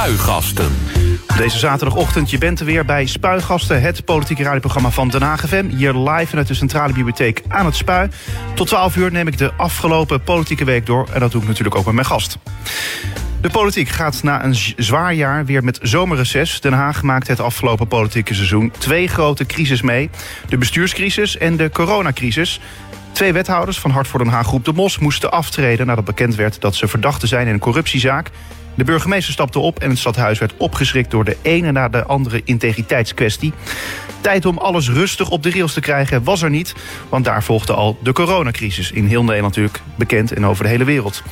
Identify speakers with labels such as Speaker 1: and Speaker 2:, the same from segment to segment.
Speaker 1: Spuigasten.
Speaker 2: Deze zaterdagochtend, je bent er weer bij Spuigasten, het politieke radioprogramma van Den Haag FM. Hier live vanuit de Centrale Bibliotheek aan het Spui. Tot 12 uur neem ik de afgelopen politieke week door. En dat doe ik natuurlijk ook met mijn gast. De politiek gaat na een zwaar jaar weer met zomerreces. Den Haag maakt het afgelopen politieke seizoen twee grote crisis mee. De bestuurscrisis en de coronacrisis. Twee wethouders van Hart voor Den Haag Groep de Mos moesten aftreden nadat bekend werd dat ze verdachten zijn in een corruptiezaak. De burgemeester stapte op en het stadhuis werd opgeschrikt door de ene na de andere integriteitskwestie. Tijd om alles rustig op de rails te krijgen was er niet, want daar volgde al de coronacrisis. In heel Nederland natuurlijk bekend en over de hele wereld.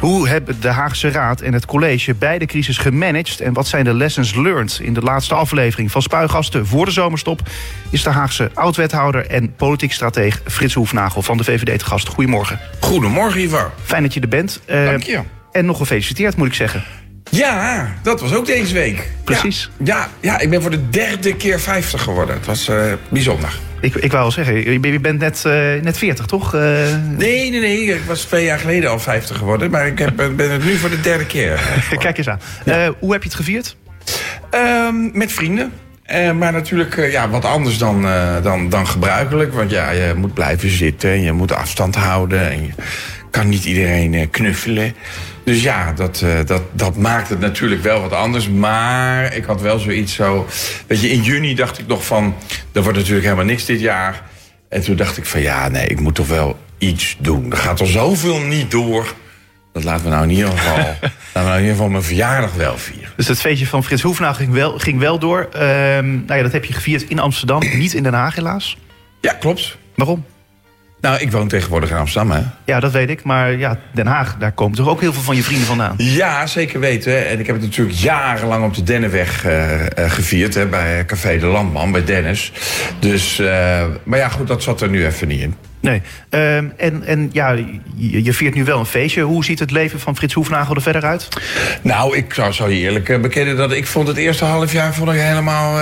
Speaker 2: Hoe hebben de Haagse Raad en het college beide crisis gemanaged en wat zijn de lessons learned? In de laatste aflevering van Spuigasten voor de zomerstop is de Haagse oud-wethouder en politiek strateeg Frits Hoefnagel van de VVD te gast. Goedemorgen.
Speaker 3: Goedemorgen, Ivar.
Speaker 2: Fijn dat je er bent. Uh,
Speaker 3: Dank je.
Speaker 2: En nog gefeliciteerd, moet ik zeggen.
Speaker 3: Ja, dat was ook deze week.
Speaker 2: Precies.
Speaker 3: Ja, ja, ja ik ben voor de derde keer 50 geworden. Het was uh, bijzonder.
Speaker 2: Ik, ik wou wel zeggen, je bent net, uh, net 40, toch? Uh...
Speaker 3: Nee, nee, nee. Ik was twee jaar geleden al 50 geworden. Maar ik heb, ben het nu voor de derde keer.
Speaker 2: Kijk eens aan. Ja. hoe heb je het gevierd?
Speaker 3: Um, met vrienden. Uh, maar natuurlijk uh, ja, wat anders dan, uh, dan, dan gebruikelijk. Want ja, je moet blijven zitten. Je moet afstand houden. En je kan niet iedereen knuffelen. Dus ja, dat, dat, dat maakt het natuurlijk wel wat anders. Maar ik had wel zoiets zo... Weet je, in juni dacht ik nog van... Er wordt natuurlijk helemaal niks dit jaar. En toen dacht ik van ja, nee, ik moet toch wel iets doen. Er gaat er zoveel niet door... Dat laten we nou in ieder geval, laten we nou in ieder geval mijn verjaardag wel vieren.
Speaker 2: Dus het feestje van Frits Hoefnagel ging wel, ging wel door. Uh, nou ja, dat heb je gevierd in Amsterdam, niet in Den Haag helaas.
Speaker 3: Ja, klopt.
Speaker 2: Waarom?
Speaker 3: Nou, ik woon tegenwoordig in Amsterdam, hè?
Speaker 2: Ja, dat weet ik. Maar ja, Den Haag, daar komen toch ook heel veel van je vrienden vandaan?
Speaker 3: Ja, zeker weten. En ik heb het natuurlijk jarenlang op de Dennenweg uh, uh, gevierd, hè, bij Café de Landman, bij Dennis. Dus, uh, maar ja, goed, dat zat er nu even niet in.
Speaker 2: Nee. Um, en, en ja, je, je, viert nu wel een feestje. Hoe ziet het leven van Frits Hoefnagel er verder uit?
Speaker 3: Nou, ik zou, zou je eerlijk bekennen dat ik vond het eerste half jaar vond ik helemaal...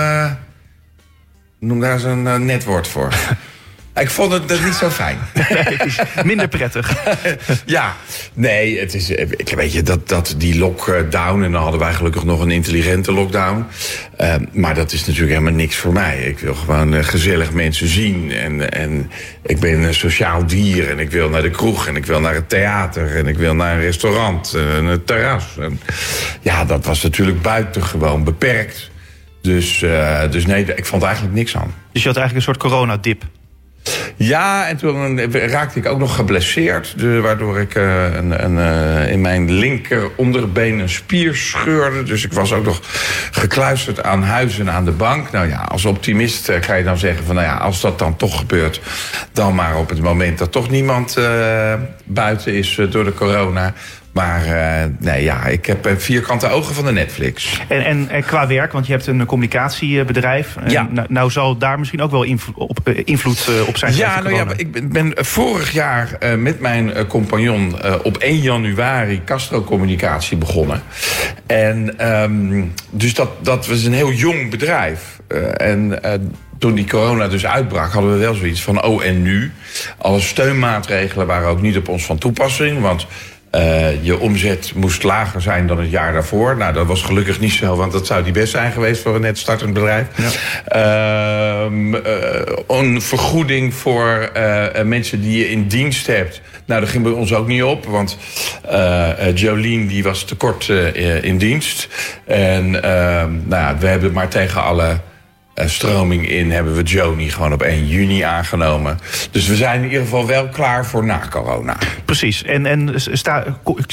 Speaker 3: Noem daar eens een uh, net woord voor. Ik vond het niet zo fijn.
Speaker 2: Nee, minder prettig.
Speaker 3: ja, nee, het is. Ik weet je, dat, dat die lockdown. En dan hadden wij gelukkig nog een intelligente lockdown. Uh, maar dat is natuurlijk helemaal niks voor mij. Ik wil gewoon uh, gezellig mensen zien. En, en ik ben een sociaal dier. En ik wil naar de kroeg. En ik wil naar het theater. En ik wil naar een restaurant. En een terras. En, ja, dat was natuurlijk buitengewoon beperkt. Dus, uh, dus nee, ik vond eigenlijk niks aan.
Speaker 2: Dus je had eigenlijk een soort coronadip?
Speaker 3: Ja, en toen raakte ik ook nog geblesseerd. Waardoor ik uh, een, een, uh, in mijn linker onderbeen een spier scheurde. Dus ik was ook nog gekluisterd aan huis en aan de bank. Nou ja, als optimist uh, kan je dan zeggen van... nou ja, als dat dan toch gebeurt... dan maar op het moment dat toch niemand buiten is door de corona... Maar uh, nee, ja, ik heb vierkante ogen van de Netflix.
Speaker 2: En, en, en, qua werk, want je hebt een communicatiebedrijf.
Speaker 3: Ja.
Speaker 2: Nou, nou zal daar misschien ook wel invloed op, invloed op zijn.
Speaker 3: Ja, nou ja, ik ben vorig jaar uh, met mijn compagnon op 1 januari Castro Communicatie begonnen. En um, dus dat, dat was een heel jong bedrijf. en toen die corona dus uitbrak, hadden we wel zoiets van: oh, en nu? Alle steunmaatregelen waren ook niet op ons van toepassing. Want uh, je omzet moest lager zijn dan het jaar daarvoor. Nou, dat was gelukkig niet zo, want dat zou die best zijn geweest voor een net startend bedrijf. Ja. Uh, uh, een vergoeding voor uh, mensen die je in dienst hebt. Nou, dat ging bij ons ook niet op, want Jolien die was tekort in dienst. En nou ja, we hebben maar tegen alle stroming in hebben we Joni gewoon op 1 juni aangenomen. Dus we zijn in ieder geval wel klaar voor na corona.
Speaker 2: Precies. En, en sta,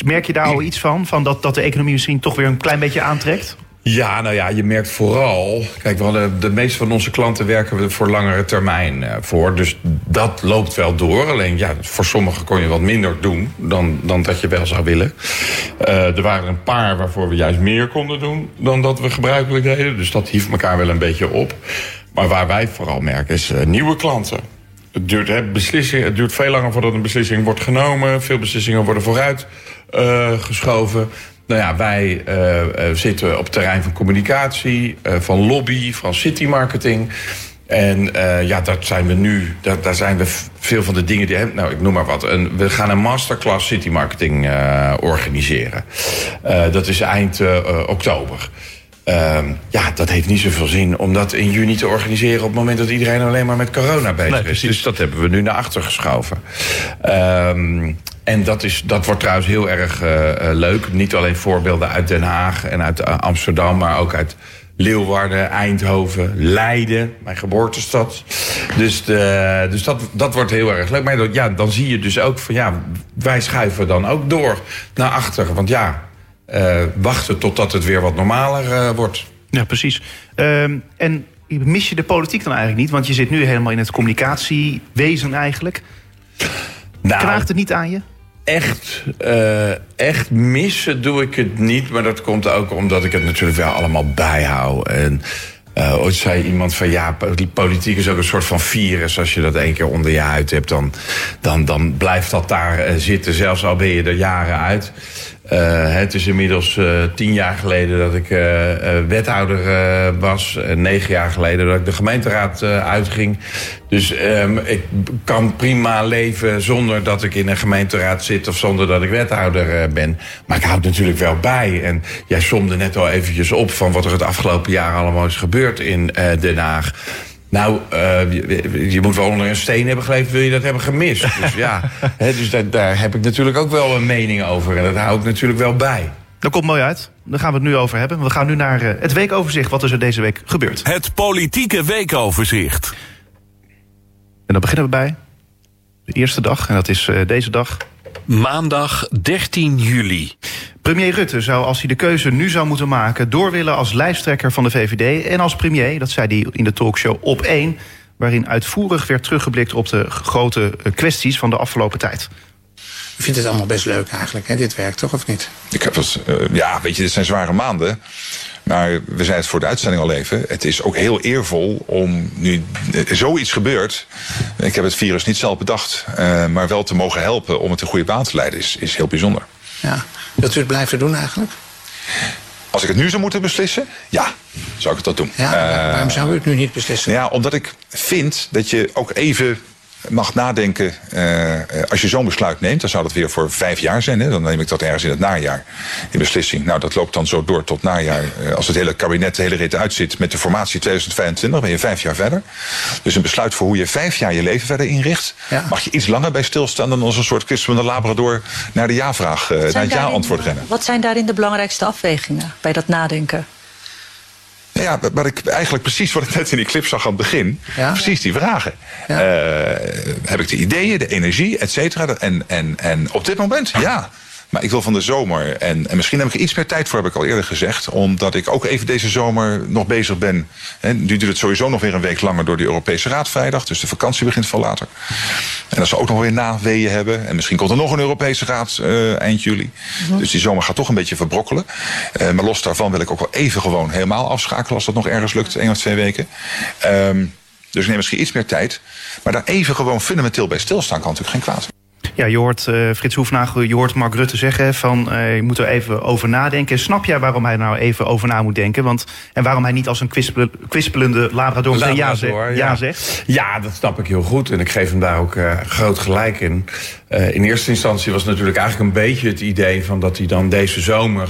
Speaker 2: merk je daar al iets van? Van dat, dat de economie misschien toch weer een klein beetje aantrekt?
Speaker 3: Ja, nou ja, je merkt vooral. Kijk, we de meeste van onze klanten werken we voor langere termijn uh, voor. Dus dat loopt wel door. Alleen ja, voor sommigen kon je wat minder doen dan, dan dat je wel zou willen. Uh, er waren een paar waarvoor we juist meer konden doen dan dat we gebruikelijk deden. Dus dat hief elkaar wel een beetje op. Maar waar wij vooral merken is uh, nieuwe klanten. Het duurt, hè, het duurt veel langer voordat een beslissing wordt genomen. Veel beslissingen worden vooruit geschoven. Nou ja, wij uh, zitten op het terrein van communicatie, uh, van lobby, van city marketing. En ja, dat zijn we nu. Dat, daar zijn we veel van de dingen die. Nou, ik noem maar wat. Een, we gaan een masterclass city marketing organiseren. dat is eind oktober. Uh, ja, dat heeft niet zoveel zin om dat in juni te organiseren... op het moment dat iedereen alleen maar met corona bezig is. Dus dat hebben we nu naar achter geschoven. Um, en dat, is, dat wordt trouwens heel erg uh, leuk. Niet alleen voorbeelden uit Den Haag en uit uh, Amsterdam... maar ook uit Leeuwarden, Eindhoven, Leiden, mijn geboortestad. Dus, de, dus dat, dat wordt heel erg leuk. Maar ja, dan zie je dus ook van ja, wij schuiven dan ook door naar achter. Want ja, uh, wachten totdat het weer wat normaler uh, wordt.
Speaker 2: Ja, precies. Uh, en mis je de politiek dan eigenlijk niet? Want je zit nu helemaal in het communicatiewezen eigenlijk. Nou, Kraagt het niet aan je?
Speaker 3: Echt, uh, echt missen doe ik het niet. Maar dat komt ook omdat ik het natuurlijk wel allemaal bijhoud. En uh, ooit zei iemand van ja, politiek is ook een soort van virus. Als je dat één keer onder je huid hebt, dan, dan, dan blijft dat daar uh, zitten. Zelfs al ben je er jaren uit. Uh, het is inmiddels uh, tien jaar geleden dat ik uh, wethouder was. En negen jaar geleden dat ik de gemeenteraad uitging. Dus um, ik kan prima leven zonder dat ik in een gemeenteraad zit... of zonder dat ik wethouder ben. Maar ik houd natuurlijk wel bij. En jij somde net al eventjes op van wat er het afgelopen jaar allemaal is gebeurd in Den Haag. Nou, uh, je, je, moet wel onder een steen hebben geleefd, wil je dat hebben gemist. Dus ja, he, dus daar, daar, heb ik natuurlijk ook wel een mening over. En dat hou ik natuurlijk wel bij.
Speaker 2: Dat komt mooi uit. Daar gaan we het nu over hebben. We gaan nu naar uh, het weekoverzicht. Wat is er deze week gebeurd?
Speaker 1: Het politieke weekoverzicht.
Speaker 2: En dan beginnen we bij de eerste dag. En dat is uh, deze dag.
Speaker 1: Maandag 13 juli.
Speaker 2: Premier Rutte zou, als hij de keuze nu zou moeten maken, door willen als lijsttrekker van de VVD en als premier. Dat zei hij in de talkshow op 1, waarin uitvoerig werd teruggeblikt op de grote eh, kwesties van de afgelopen tijd.
Speaker 4: U vindt het allemaal best leuk eigenlijk, hè? dit werkt toch of niet?
Speaker 5: Ik heb het, uh, ja, weet je, dit zijn zware maanden. Maar we zeiden het voor de uitzending al even. Het is ook heel eervol om nu zoiets gebeurt. Ik heb het virus niet zelf bedacht. Uh, maar wel te mogen helpen om het een goede baan te leiden is, is heel bijzonder.
Speaker 4: Ja. Wilt u het blijven doen eigenlijk?
Speaker 5: Als ik het nu zou moeten beslissen, ja, zou ik dat doen.
Speaker 4: Ja, uh, waarom zou u het nu niet beslissen?
Speaker 5: Ja, omdat ik vind dat je ook even mag nadenken. Uh, als je zo'n besluit neemt, dan zou dat weer voor vijf jaar zijn. Hè? Dan neem ik dat ergens in het najaar in beslissing. Nou, dat loopt dan zo door tot najaar. Uh, als het hele kabinet de hele rit uitzit met de formatie 2025, ben je vijf jaar verder. Dus een besluit voor hoe je vijf jaar je leven verder inricht, ja. mag je iets langer bij stilstaan dan als een soort Christophe de Labrador naar de ja-vraag, uh, naar het ja-antwoord rennen.
Speaker 6: Wat zijn daarin de belangrijkste afwegingen bij dat nadenken?
Speaker 5: Ja, maar ik, eigenlijk precies wat ik net in die clip zag aan het begin. Ja? Precies die vragen. Ja. Uh, heb ik de ideeën, de energie, et cetera. En, en, en op dit moment, ja. Maar ik wil van de zomer, en, en misschien heb ik er iets meer tijd voor, heb ik al eerder gezegd. Omdat ik ook even deze zomer nog bezig ben. Nu duurt het sowieso nog weer een week langer door de Europese Raad vrijdag. Dus de vakantie begint veel later. En als we ook nog weer naweeën hebben. En misschien komt er nog een Europese Raad uh, eind juli. Mm-hmm. Dus die zomer gaat toch een beetje verbrokkelen. Uh, maar los daarvan wil ik ook wel even gewoon helemaal afschakelen. Als dat nog ergens lukt, één of twee weken. Um, dus ik neem misschien iets meer tijd. Maar daar even gewoon fundamenteel bij stilstaan kan natuurlijk geen kwaad.
Speaker 2: Ja, je hoort uh, Frits Hoefnagel, je hoort Mark Rutte zeggen van uh, je moet er even over nadenken. Snap jij waarom hij nou even over na moet denken? Want, en waarom hij niet als een kwispel, kwispelende labrador, labrador ja, zegt, ja. ja, zegt?
Speaker 3: Ja, dat snap ik heel goed. En ik geef hem daar ook uh, groot gelijk in. in eerste instantie was natuurlijk eigenlijk een beetje het idee van dat hij dan deze zomer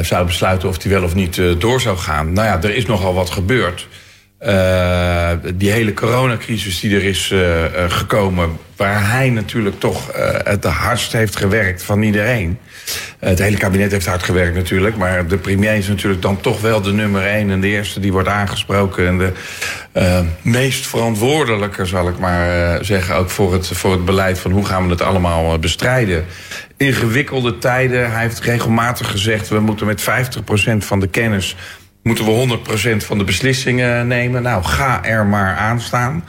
Speaker 3: zou besluiten of hij wel of niet door zou gaan. Nou ja, er is nogal wat gebeurd. Uh, die hele coronacrisis die er is uh, gekomen, waar hij natuurlijk toch het hardst heeft gewerkt van iedereen. het hele kabinet heeft hard gewerkt natuurlijk, maar de premier is natuurlijk dan toch wel de nummer één en de eerste die wordt aangesproken en de meest verantwoordelijke, zal ik maar zeggen, ook voor het, voor het beleid van hoe gaan we het allemaal bestrijden. Ingewikkelde tijden. Hij heeft regelmatig gezegd, we moeten met 50% van de kennis moeten we 100% van de beslissingen nemen. Nou, ga er maar aan staan.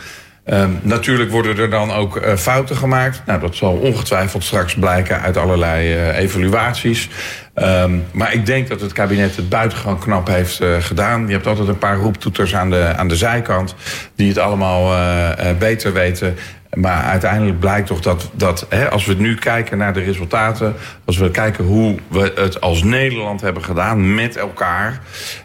Speaker 3: Uh, natuurlijk worden er dan ook uh, fouten gemaakt. Nou, dat zal ongetwijfeld straks blijken uit allerlei uh, evaluaties. Um, maar ik denk dat het kabinet het buitengewoon knap heeft gedaan. Je hebt altijd een paar roeptoeters aan de, aan de zijkant... die het allemaal beter weten. Maar uiteindelijk blijkt toch dat, dat hè, als we nu kijken naar de resultaten, als we kijken hoe we het als Nederland hebben gedaan met elkaar,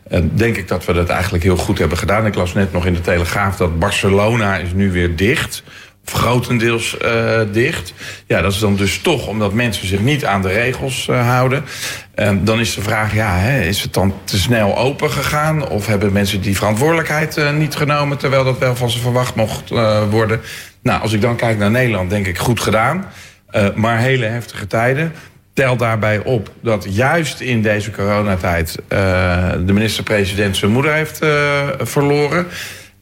Speaker 3: eh, denk ik dat we dat eigenlijk heel goed hebben gedaan. Ik las net nog in de Telegraaf dat Barcelona is nu weer dicht grotendeels uh, dicht. Ja, dat is dan dus toch omdat mensen zich niet aan de regels uh, houden. Dan is de vraag, ja, hè, is het dan te snel open gegaan? Of hebben mensen die verantwoordelijkheid niet genomen... terwijl dat wel van ze verwacht mocht worden? Nou, als ik dan kijk naar Nederland, denk ik goed gedaan. maar hele heftige tijden. Tel daarbij op dat juist in deze coronatijd... de minister-president zijn moeder heeft verloren...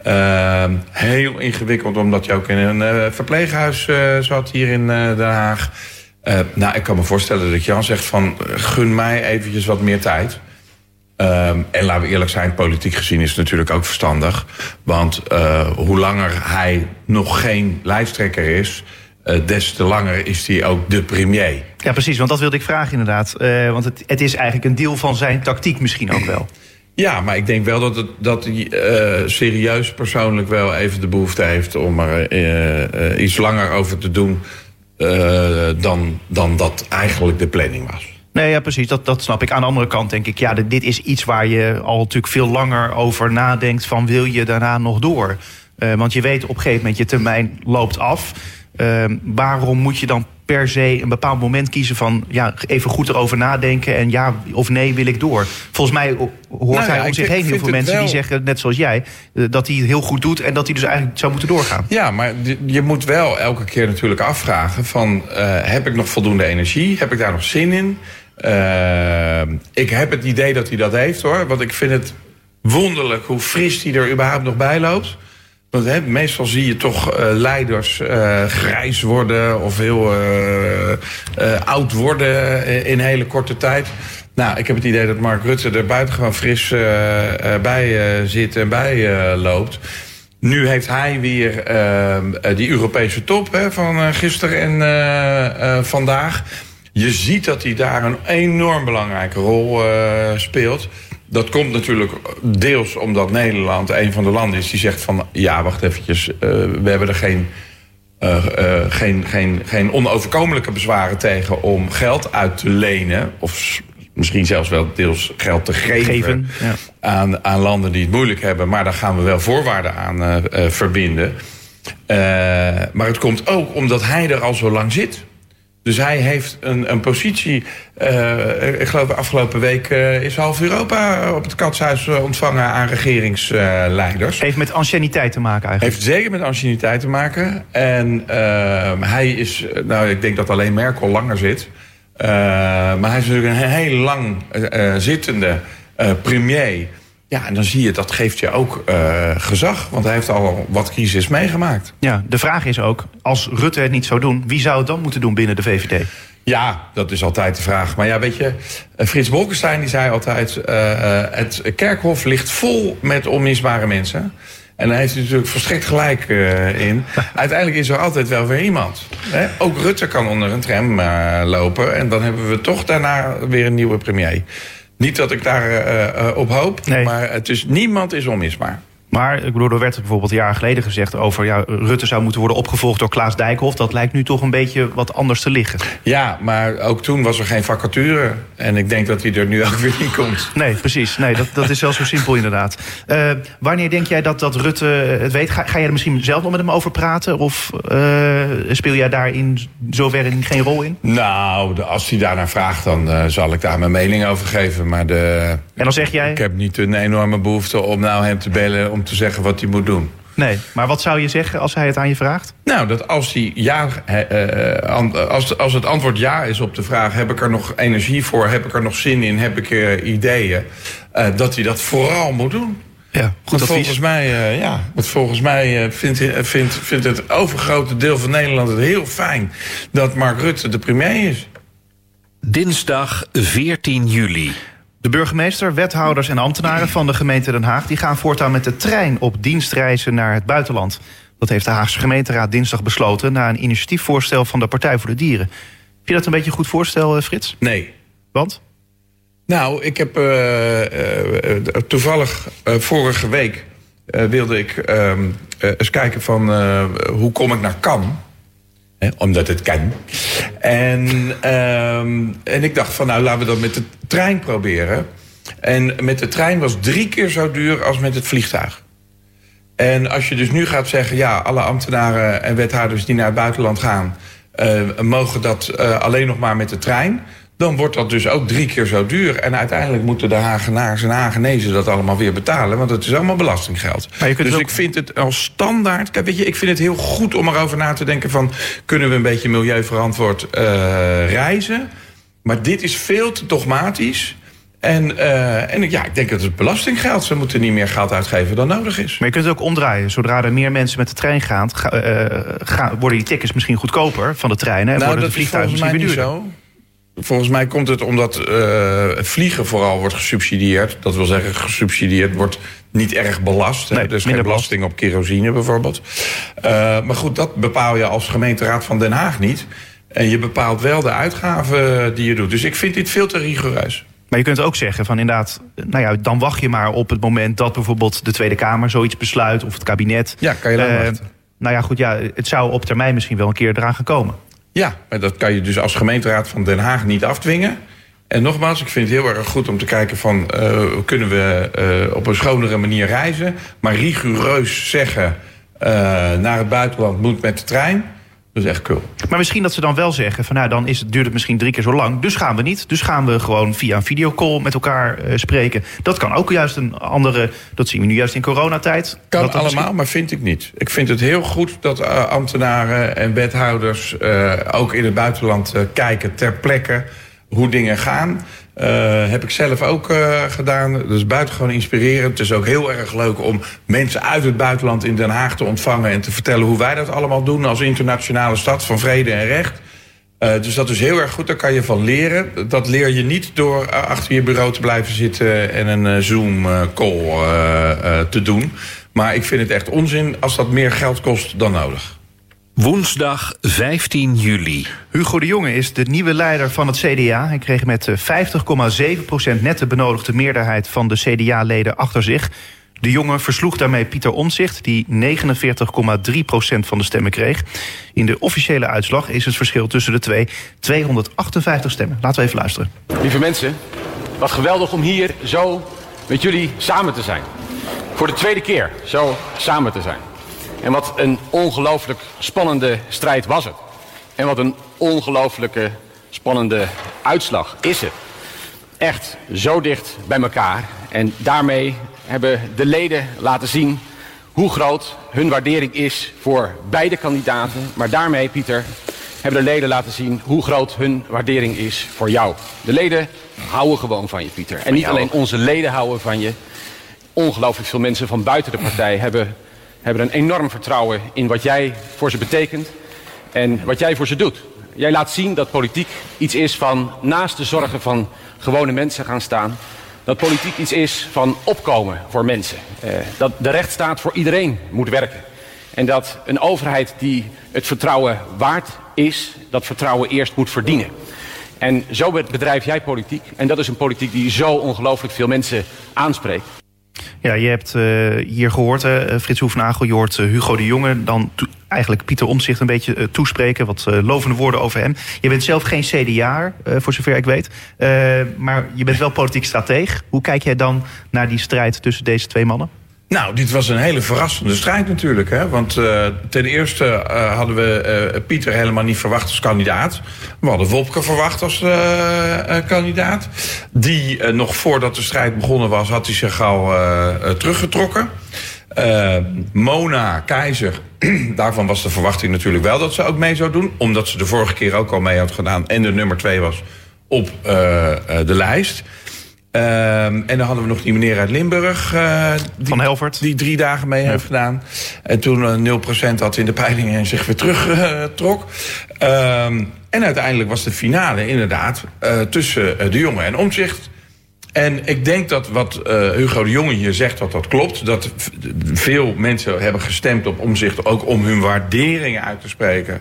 Speaker 3: Uh, heel ingewikkeld, omdat je ook in een verpleeghuis zat hier in Den Haag. nou, ik kan me voorstellen dat Jan zegt van... gun mij eventjes wat meer tijd. Ehm, en laten we eerlijk zijn, politiek gezien is het natuurlijk ook verstandig. Want hoe langer hij nog geen lijsttrekker is... des te langer is hij ook de premier.
Speaker 2: Ja, precies, want dat wilde ik vragen inderdaad. want het, het is eigenlijk een deel van zijn tactiek misschien ook wel.
Speaker 3: Ja, maar ik denk wel dat, het, dat hij serieus persoonlijk wel even de behoefte heeft om er iets langer over te doen dan, dan dat eigenlijk de planning was.
Speaker 2: Nee, ja, precies. Dat, dat snap ik. Aan de andere kant denk ik, ja, dit is iets waar je al natuurlijk veel langer over nadenkt van wil je daarna nog door? want je weet op een gegeven moment je termijn loopt af. waarom moet je dan per se een bepaald moment kiezen van ja, even goed erover nadenken en ja of nee wil ik door. Volgens mij hoort nou hij om zich heen heel veel mensen die zeggen, net zoals jij, eh, dat hij het heel goed doet en dat hij dus eigenlijk zou moeten doorgaan.
Speaker 3: Ja, maar je moet wel elke keer natuurlijk afvragen van uh, heb ik nog voldoende energie? Heb ik daar nog zin in? Uh, ik heb het idee dat hij dat heeft hoor, want ik vind het wonderlijk hoe fris hij er überhaupt nog bij loopt. Want hè, meestal zie je toch uh, leiders uh, grijs worden of heel uh, oud worden in hele korte tijd. Nou, ik heb het idee dat Mark Rutte er buitengewoon fris bij zit en bij loopt. Nu heeft hij weer die Europese top hè, van gisteren en vandaag. Je ziet dat hij daar een enorm belangrijke rol speelt. Dat komt natuurlijk deels omdat Nederland een van de landen is die zegt van... ja, wacht eventjes, uh, we hebben er geen, uh, geen, geen, geen onoverkomelijke bezwaren tegen... om geld uit te lenen of misschien zelfs wel deels geld te geven, geven ja. aan, aan landen die het moeilijk hebben. Maar daar gaan we wel voorwaarden aan verbinden. maar het komt ook omdat hij er al zo lang zit... Dus hij heeft een, een positie. Uh, ik geloof afgelopen week uh, is half Europa op het katshuis ontvangen aan regeringsleiders.
Speaker 2: heeft met anciëniteit te maken eigenlijk?
Speaker 3: Heeft zeker met anciëniteit te maken. En uh, hij is, nou ik denk dat alleen Merkel langer zit. maar hij is natuurlijk een heel lang zittende premier. Ja, en dan zie je, dat geeft je ook uh, gezag. Want hij heeft al wat crisis meegemaakt.
Speaker 2: Ja, de vraag is ook, als Rutte het niet zou doen... wie zou het dan moeten doen binnen de VVD?
Speaker 3: Ja, dat is altijd de vraag. Maar ja, weet je, eh, Frits Bolkestein die zei altijd... Uh, het kerkhof ligt vol met onmisbare mensen... En daar heeft hij natuurlijk volstrekt gelijk uh, in. Uiteindelijk is er altijd wel weer iemand. Hè? Ook Rutte kan onder een tram uh, lopen. En dan hebben we toch daarna weer een nieuwe premier. Niet dat ik daar uh, op hoop, nee. maar het is, niemand is onmisbaar.
Speaker 2: Maar ik bedoel, er werd bijvoorbeeld een jaar geleden gezegd over ja, Rutte zou moeten worden opgevolgd door Klaas Dijkhoff. Dat lijkt nu toch een beetje wat anders te liggen.
Speaker 3: Ja, maar ook toen was er geen vacature. En ik denk dat hij er nu ook weer niet komt.
Speaker 2: Nee, precies. Nee, dat, dat is wel zo simpel inderdaad. Uh, wanneer denk jij dat, dat Rutte het weet? Ga, ga jij er misschien zelf nog met hem over praten? Of uh, speel jij daarin zover geen rol in?
Speaker 3: Nou, als hij daarnaar vraagt, dan uh, zal ik daar mijn mening over geven. Maar de,
Speaker 2: en dan zeg jij?
Speaker 3: Ik heb niet een enorme behoefte om nou hem te bellen om te zeggen wat hij moet doen.
Speaker 2: Nee, maar wat zou je zeggen als hij het aan je vraagt?
Speaker 3: Nou, dat als, hij ja, uh, als, als het antwoord ja is op de vraag... heb ik er nog energie voor, heb ik er nog zin in, heb ik uh, ideeën... Uh, dat hij dat vooral moet doen.
Speaker 2: Ja, goed
Speaker 3: want volgens mij, ja, want volgens mij vindt, vindt, vindt het overgrote deel van Nederland het heel fijn... dat Mark Rutte de premier is.
Speaker 1: Dinsdag 14 juli.
Speaker 2: De burgemeester, wethouders en ambtenaren van de gemeente Den Haag... die gaan voortaan met de trein op dienstreizen naar het buitenland. Dat heeft de Haagse gemeenteraad dinsdag besloten... na een initiatiefvoorstel van de Partij voor de Dieren. Vind je dat een beetje een goed voorstel, eh, Frits?
Speaker 3: Nee.
Speaker 2: Want?
Speaker 3: Nou, ik heb uh, uh, toevallig vorige week wilde ik ehm, eens kijken van hoe kom ik naar Cannes. Omdat het kan. En, ehm, en ik dacht van nou laten we dat met de trein proberen. En met de trein was drie keer zo duur als met het vliegtuig. En als je dus nu gaat zeggen, ja, alle ambtenaren en wethouders die naar het buitenland gaan, uh, mogen dat uh, alleen nog maar met de trein. Dan wordt dat dus ook drie keer zo duur. En uiteindelijk moeten de Hagenaars en Hagenezen dat allemaal weer betalen. Want het is allemaal belastinggeld. dus, ik vind het als standaard. Kijk, weet je, ik vind het heel goed om erover na te denken van... kunnen we een beetje milieuverantwoord uh, reizen? Maar dit is veel te dogmatisch. En, uh, en ja, ik denk dat het belastinggeld. Ze moeten niet meer geld uitgeven dan nodig is.
Speaker 2: Maar je kunt het ook omdraaien. Zodra er meer mensen met de trein gaan, ga, uh, worden die tickets misschien goedkoper van de treinen. En
Speaker 3: nou,
Speaker 2: worden
Speaker 3: de vliegtuigen misschien weer duurder. Zo. Volgens mij komt het omdat uh, vliegen vooral wordt gesubsidieerd. Dat wil zeggen, gesubsidieerd wordt niet erg belast. Nee, er is geen belasting op kerosine bijvoorbeeld. maar goed, dat bepaal je als gemeenteraad van Den Haag niet. En je bepaalt wel de uitgaven die je doet. Dus ik vind dit veel te rigoureus.
Speaker 2: Maar je kunt ook zeggen van inderdaad, nou ja, dan wacht je maar op het moment dat bijvoorbeeld de Tweede Kamer zoiets besluit of het kabinet.
Speaker 3: Ja, kan je lang uh, wachten.
Speaker 2: Nou ja, goed, ja, het zou op termijn misschien wel een keer eraan gaan komen.
Speaker 3: Ja, maar dat kan je dus als gemeenteraad van Den Haag niet afdwingen. En nogmaals, ik vind het heel erg goed om te kijken van... Uh, kunnen we uh, op een schonere manier reizen? Maar rigoureus zeggen, uh, naar het buitenland moet met de trein... Dat is echt cool.
Speaker 2: Maar misschien dat ze dan wel zeggen: van nou, dan is het, duurt het misschien drie keer zo lang. Dus gaan we niet. Dus gaan we gewoon via een videocall met elkaar uh, spreken. Dat kan ook juist een andere. Dat zien we nu juist in coronatijd.
Speaker 3: Kan
Speaker 2: dat
Speaker 3: allemaal, misschien... maar vind ik niet. Ik vind het heel goed dat uh, ambtenaren en wethouders uh, ook in het buitenland kijken ter plekke hoe dingen gaan. Uh, heb ik zelf ook uh, gedaan. Is buitengewoon inspirerend. Het is ook heel erg leuk om mensen uit het buitenland in Den Haag te ontvangen... en te vertellen hoe wij dat allemaal doen als internationale stad van vrede en recht. Uh, dus dat is heel erg goed, daar kan je van leren. Dat leer je niet door achter je bureau te blijven zitten... en een Zoom-call te doen. Maar ik vind het echt onzin als dat meer geld kost dan nodig.
Speaker 1: Woensdag 15 juli.
Speaker 2: Hugo de Jonge is de nieuwe leider van het CDA. Hij kreeg met 50,7% net de benodigde meerderheid van de CDA-leden achter zich. De Jonge versloeg daarmee Pieter Omzicht, die 49,3% van de stemmen kreeg. In de officiële uitslag is het verschil tussen de twee 258 stemmen. Laten we even luisteren.
Speaker 7: Lieve mensen, wat geweldig om hier zo met jullie samen te zijn. Voor de tweede keer zo samen te zijn. En wat een ongelooflijk spannende strijd was het. En wat een ongelooflijke spannende uitslag is het. Echt zo dicht bij elkaar. En daarmee hebben de leden laten zien hoe groot hun waardering is voor beide kandidaten. Maar daarmee, Pieter, hebben de leden laten zien hoe groot hun waardering is voor jou. De leden houden gewoon van je, Pieter. En niet alleen onze leden houden van je. Ongelooflijk veel mensen van buiten de partij hebben hebben een enorm vertrouwen in wat jij voor ze betekent en wat jij voor ze doet. Jij laat zien dat politiek iets is van naast de zorgen van gewone mensen gaan staan. Dat politiek iets is van opkomen voor mensen. Eh, dat de rechtsstaat voor iedereen moet werken. En dat een overheid die het vertrouwen waard is, dat vertrouwen eerst moet verdienen. En zo bedrijf jij politiek. En dat is een politiek die zo ongelooflijk veel mensen aanspreekt.
Speaker 2: Ja, je hebt uh, hier gehoord, uh, Frits Hoefnagel, je uh, Hugo de Jonge... dan eigenlijk Pieter Omzicht een beetje toespreken, wat lovende woorden over hem. Je bent zelf geen CDA, voor zover ik weet. maar je bent wel politiek strateeg. Hoe kijk jij dan naar die strijd tussen deze twee mannen?
Speaker 3: Nou, dit was een hele verrassende strijd natuurlijk. Hè? Want uh, ten eerste uh, hadden we uh, Pieter helemaal niet verwacht als kandidaat. We hadden Wopke verwacht als kandidaat. Die nog voordat de strijd begonnen was, had hij zich al teruggetrokken. Mona Keizer, daarvan was de verwachting natuurlijk wel dat ze ook mee zou doen. Omdat ze de vorige keer ook al mee had gedaan en de nummer twee was op de lijst. Um, en dan hadden we nog die meneer uit Limburg. Uh, die,
Speaker 2: Van Helvert.
Speaker 3: Die drie dagen mee ja. heeft gedaan. En toen uh, 0% had in de peilingen en zich weer terugtrok. Uh, um, en uiteindelijk was de finale inderdaad tussen de jongen en omzicht. En ik denk dat wat Hugo de Jonge hier zegt, dat dat klopt. Dat veel mensen hebben gestemd op omzicht ook om hun waarderingen uit te spreken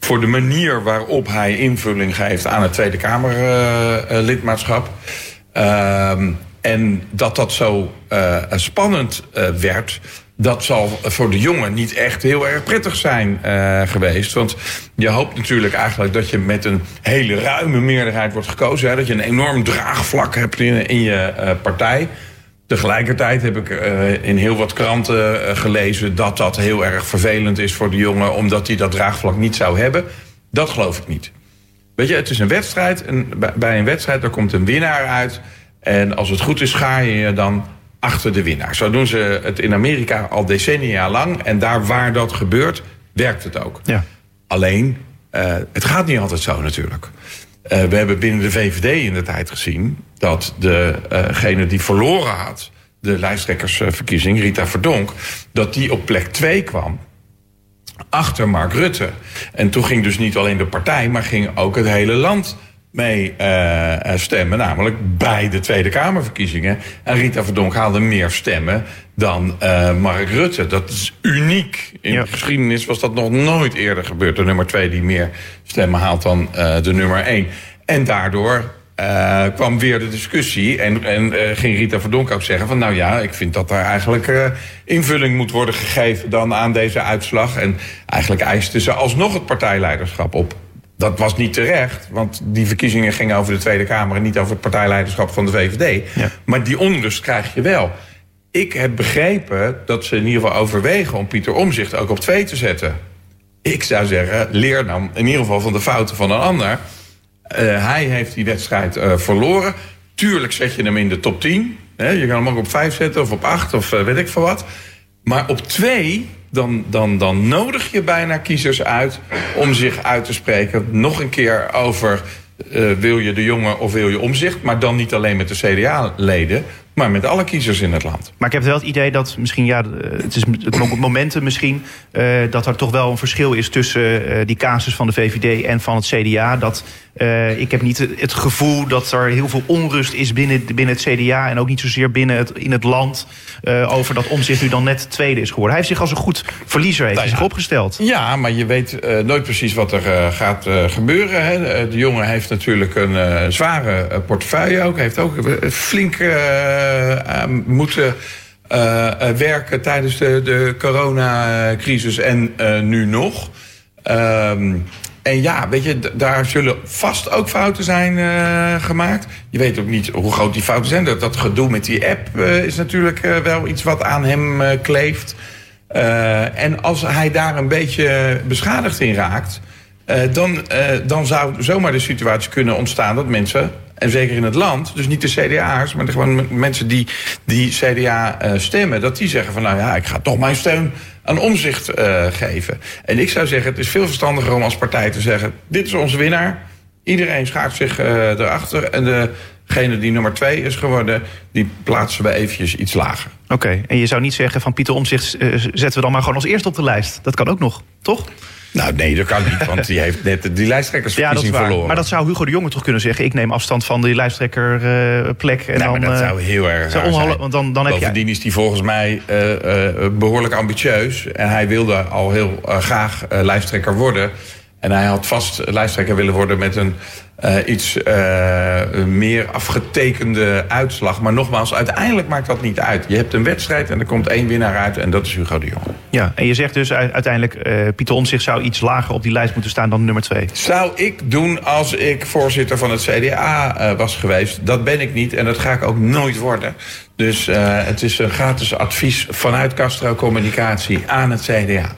Speaker 3: voor de manier waarop hij invulling geeft aan het Tweede Kamerlidmaatschap. Uh, Um, En dat dat zo uh, spannend uh, werd, dat zal voor de jongen niet echt heel erg prettig zijn uh, geweest. Want je hoopt natuurlijk eigenlijk dat je met een hele ruime meerderheid wordt gekozen. Hè, dat je een enorm draagvlak hebt in, in je partij. Tegelijkertijd heb ik in heel wat kranten gelezen dat dat heel erg vervelend is voor de jongen, omdat hij dat draagvlak niet zou hebben. Dat geloof ik niet. Weet je, het is een wedstrijd. En bij een wedstrijd daar komt een winnaar uit. En als het goed is, ga je je dan achter de winnaar. Zo doen ze het in Amerika al decennia lang. En daar waar dat gebeurt, werkt het ook.
Speaker 2: Ja.
Speaker 3: Alleen, uh, het gaat niet altijd zo natuurlijk. Uh, we hebben binnen de VVD in de tijd gezien dat degene uh, die verloren had, de lijsttrekkersverkiezing, Rita Verdonk, dat die op plek 2 kwam achter Mark Rutte. En toen ging dus niet alleen de partij, maar ging ook het hele land mee uh, stemmen. Namelijk bij de Tweede Kamerverkiezingen. En Rita Verdonk haalde meer stemmen dan uh, Mark Rutte. Dat is uniek. In ja. de geschiedenis was dat nog nooit eerder gebeurd. De nummer twee die meer stemmen haalt dan uh, de nummer één. En daardoor uh, kwam weer de discussie. En, en uh, ging Rita Verdonk ook zeggen van... nou ja, ik vind dat er eigenlijk uh, invulling moet worden gegeven... dan aan deze uitslag. En eigenlijk eiste ze alsnog het partijleiderschap op. Dat was niet terecht, want die verkiezingen gingen over de Tweede Kamer... en niet over het partijleiderschap van de VVD.
Speaker 2: Ja.
Speaker 3: Maar die onrust krijg je wel. Ik heb begrepen dat ze in ieder geval overwegen... om Pieter Omzicht ook op twee te zetten. Ik zou zeggen, leer dan in ieder geval van de fouten van een ander... Uh, hij heeft die wedstrijd uh, verloren. Tuurlijk zet je hem in de top 10. Hè? Je kan hem ook op 5 zetten of op 8 of uh, weet ik veel wat. Maar op 2, dan, dan, dan nodig je bijna kiezers uit om zich uit te spreken. Nog een keer over wil je de jongen of wil je omzicht. Maar dan niet alleen met de CDA-leden, maar met alle kiezers in het land.
Speaker 2: Maar ik heb wel het idee dat misschien, ja, het is het momenten misschien, uh, dat er toch wel een verschil is tussen uh, die casus van de VVD en van het CDA. Dat uh, ik heb niet het gevoel dat er heel veel onrust is binnen, binnen het CDA en ook niet zozeer binnen het, in het land over dat omzicht nu dan net tweede is geworden. Hij heeft zich als een goed verliezer heeft
Speaker 3: Nou ja.
Speaker 2: zich opgesteld.
Speaker 3: Ja, maar je weet nooit precies wat er gaat gebeuren. Hè. De jongen heeft natuurlijk een zware portefeuille ook. Heeft ook flink moeten uh, werken tijdens de, de coronacrisis en nu nog. Um, en ja, weet je, daar zullen vast ook fouten zijn gemaakt. Je weet ook niet hoe groot die fouten zijn. Dat, gedoe met die app is natuurlijk wel iets wat aan hem kleeft. en als hij daar een beetje beschadigd in raakt... dan, dan zou zomaar de situatie kunnen ontstaan dat mensen en zeker in het land, dus niet de CDA'ers, maar gewoon mensen die, die CDA uh, stemmen, dat die zeggen van nou ja, ik ga toch mijn steun aan omzicht uh, geven. En ik zou zeggen, het is veel verstandiger om als partij te zeggen, dit is onze winnaar. Iedereen schaart zich uh, erachter. En degene die nummer twee is geworden, die plaatsen we eventjes iets lager.
Speaker 2: Oké, en je zou niet zeggen van Pieter Omzicht zetten we dan maar gewoon als eerste op de lijst. Dat kan ook nog, toch?
Speaker 3: Nou, nee, dat kan niet, want die heeft net die lijsttrekkersverkiezing
Speaker 2: ja,
Speaker 3: verloren.
Speaker 2: Maar dat zou Hugo de Jonge toch kunnen zeggen... ik neem afstand van die lijsttrekkerplek. Uh,
Speaker 3: en nou, dan, maar dat zou heel erg zijn.
Speaker 2: Want dan, dan heb
Speaker 3: Bovendien
Speaker 2: je...
Speaker 3: is die volgens mij uh, uh, behoorlijk ambitieus. En hij wilde al heel graag lijsttrekker worden. En hij had vast lijsttrekker willen worden met een iets uh, meer afgetekende uitslag. Maar nogmaals, uiteindelijk maakt dat niet uit. Je hebt een wedstrijd en er komt één winnaar uit en dat is Hugo de Jong.
Speaker 2: Ja, en je zegt dus uiteindelijk, uh, Pieter Omtzigt zou iets lager op die lijst moeten staan dan nummer twee.
Speaker 3: Zou ik doen als ik voorzitter van het CDA was geweest. Dat ben ik niet en dat ga ik ook nooit worden. Dus het is een gratis advies vanuit Castro Communicatie aan het CDA.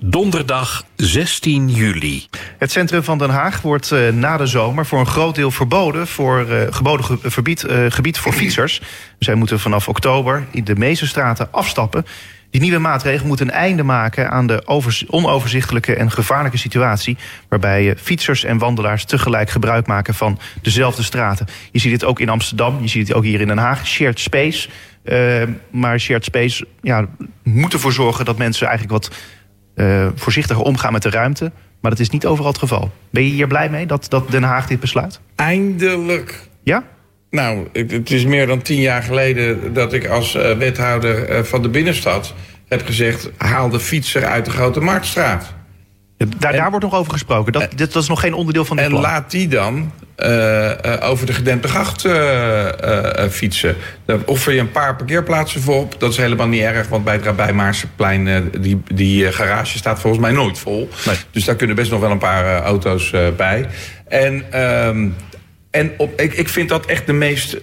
Speaker 1: Donderdag 16 juli.
Speaker 2: Het centrum van Den Haag wordt uh, na de zomer voor een groot deel verboden voor uh, geboden ge verbied, gebied voor fietsers. Zij moeten vanaf oktober in de meeste straten afstappen. Die nieuwe maatregel moet een einde maken aan de onoverzichtelijke en gevaarlijke situatie. waarbij fietsers en wandelaars tegelijk gebruik maken van dezelfde straten. Je ziet dit ook in Amsterdam, je ziet het ook hier in Den Haag. Shared space. maar shared space ja, moet ervoor zorgen dat mensen eigenlijk wat uh, voorzichtiger omgaan met de ruimte. Maar dat is niet overal het geval. Ben je hier blij mee dat, dat Den Haag dit besluit?
Speaker 3: Eindelijk.
Speaker 2: Ja?
Speaker 3: Nou, het is meer dan tien jaar geleden dat ik als uh, wethouder uh, van de binnenstad heb gezegd: haal de fietser uit de grote marktstraat.
Speaker 2: Daar, daar wordt nog over gesproken. Dat, dit, dat is nog geen onderdeel van dit
Speaker 3: En
Speaker 2: plan.
Speaker 3: laat die dan eh, eh, over de gedempte gracht eh, fietsen. Daar offer je een paar parkeerplaatsen voor op. Dat is helemaal niet erg, want bij het Rabij Maarsenplein... eh, die, die garage staat volgens mij nooit vol.
Speaker 2: Nee.
Speaker 3: Dus daar kunnen best nog wel een paar auto's bij. En... ehm, en op, ik, ik vind dat echt de meest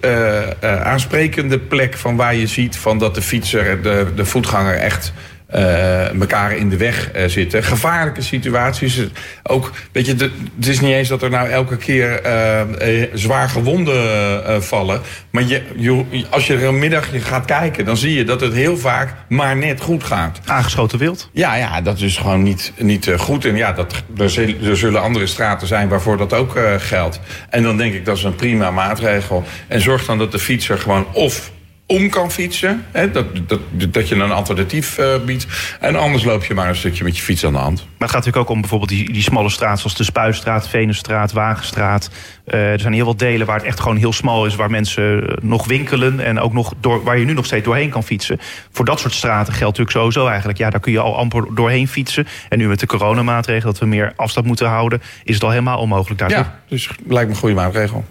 Speaker 3: aansprekende plek van waar je ziet van dat de fietser, de, de voetganger echt eh elkaar in de weg eh, zitten. Gevaarlijke situaties. Ook, weet je, de- het is niet eens dat er nou elke keer eh, zwaar gewonden vallen. Maar je, je, als je er een middagje gaat kijken, dan zie je dat het heel vaak maar net goed gaat.
Speaker 2: Aangeschoten wild.
Speaker 3: Ja, ja, dat is gewoon niet, niet goed. En ja, dat, er, zullen, er zullen andere straten zijn waarvoor dat ook geldt. En dan denk ik dat is een prima maatregel. En zorg dan dat de fietser gewoon of om kan fietsen. Hè, dat, dat, dat je een alternatief eh, biedt. En anders loop je maar een stukje met je fiets aan de hand.
Speaker 2: Maar het gaat natuurlijk ook om bijvoorbeeld die, die smalle straat... zoals de Spuistraat, Venusstraat, Wagenstraat. Eh, er zijn heel veel delen waar het echt gewoon heel smal is... waar mensen eh, nog winkelen en ook nog door, waar je nu nog steeds doorheen kan fietsen. Voor dat soort straten geldt natuurlijk sowieso eigenlijk... ja, daar kun je al amper doorheen fietsen. En nu met de coronamaatregelen dat we meer afstand moeten houden... is het al helemaal onmogelijk daar.
Speaker 3: Ja, dus lijkt me een goede maatregel.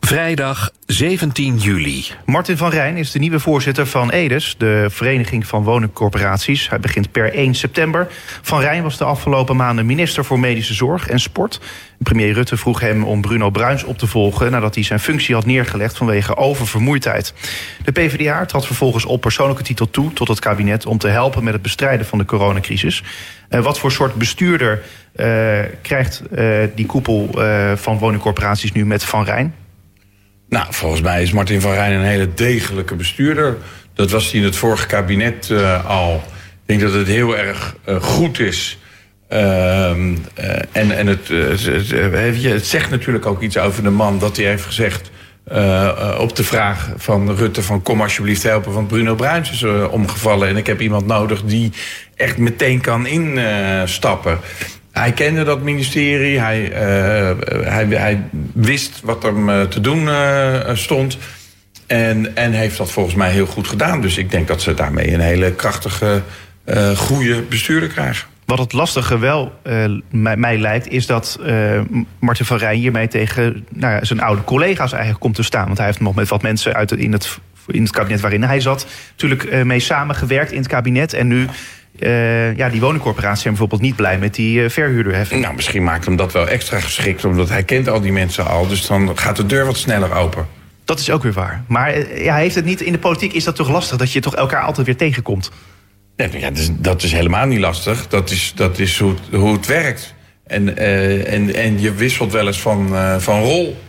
Speaker 1: Vrijdag 17 juli.
Speaker 2: Martin van Rijn is de nieuwe voorzitter van EDES, de Vereniging van Woningcorporaties. Hij begint per 1 september. Van Rijn was de afgelopen maanden minister voor Medische Zorg en Sport. Premier Rutte vroeg hem om Bruno Bruins op te volgen nadat hij zijn functie had neergelegd vanwege oververmoeidheid. De PvdA trad vervolgens op persoonlijke titel toe tot het kabinet om te helpen met het bestrijden van de coronacrisis. Eh, wat voor soort bestuurder eh, krijgt eh, die koepel van woningcorporaties nu met Van Rijn?
Speaker 3: Nou, volgens mij is Martin van Rijn een hele degelijke bestuurder. Dat was hij in het vorige kabinet eh, al. Ik denk dat het heel erg eh, goed is. Ehm, eh, en en het, je, het zegt natuurlijk ook iets over de man dat hij heeft gezegd. op de vraag van Rutte van kom alsjeblieft helpen, want Bruno Bruins is omgevallen en ik heb iemand nodig die echt meteen kan instappen. Hij kende dat ministerie, hij, eh, hij, hij wist wat er eh, te doen eh, stond. En, en heeft dat volgens mij heel goed gedaan. Dus ik denk dat ze daarmee een hele krachtige, goede bestuurder krijgen.
Speaker 2: Wat het lastige wel mij, mij lijkt, is dat Martin van Rijn hiermee tegen nou ja, zijn oude collega's eigenlijk komt te staan. Want hij heeft nog met wat mensen uit in, het, in het kabinet waarin hij zat, natuurlijk mee samengewerkt in het kabinet. En nu, eh, ja, die woningcorporaties zijn bijvoorbeeld niet blij met die eh, verhuurderheffing.
Speaker 3: Nou, misschien maakt hem dat wel extra geschikt, omdat hij kent al die mensen al. Dus dan gaat de deur wat sneller open.
Speaker 2: Dat is ook weer waar. Maar eh, ja, heeft het niet, in de politiek is dat toch lastig dat je toch elkaar altijd weer tegenkomt.
Speaker 3: Nee, ja, dat, is, dat is helemaal niet lastig. Dat is, dat is hoe, het, hoe het werkt. En, en, en je wisselt wel eens van, van rol.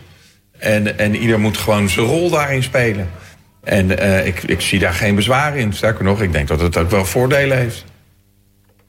Speaker 3: En, en ieder moet gewoon zijn rol daarin spelen. En ik, ik zie daar geen bezwaar in. Sterker nog, ik denk dat het ook wel voordelen heeft.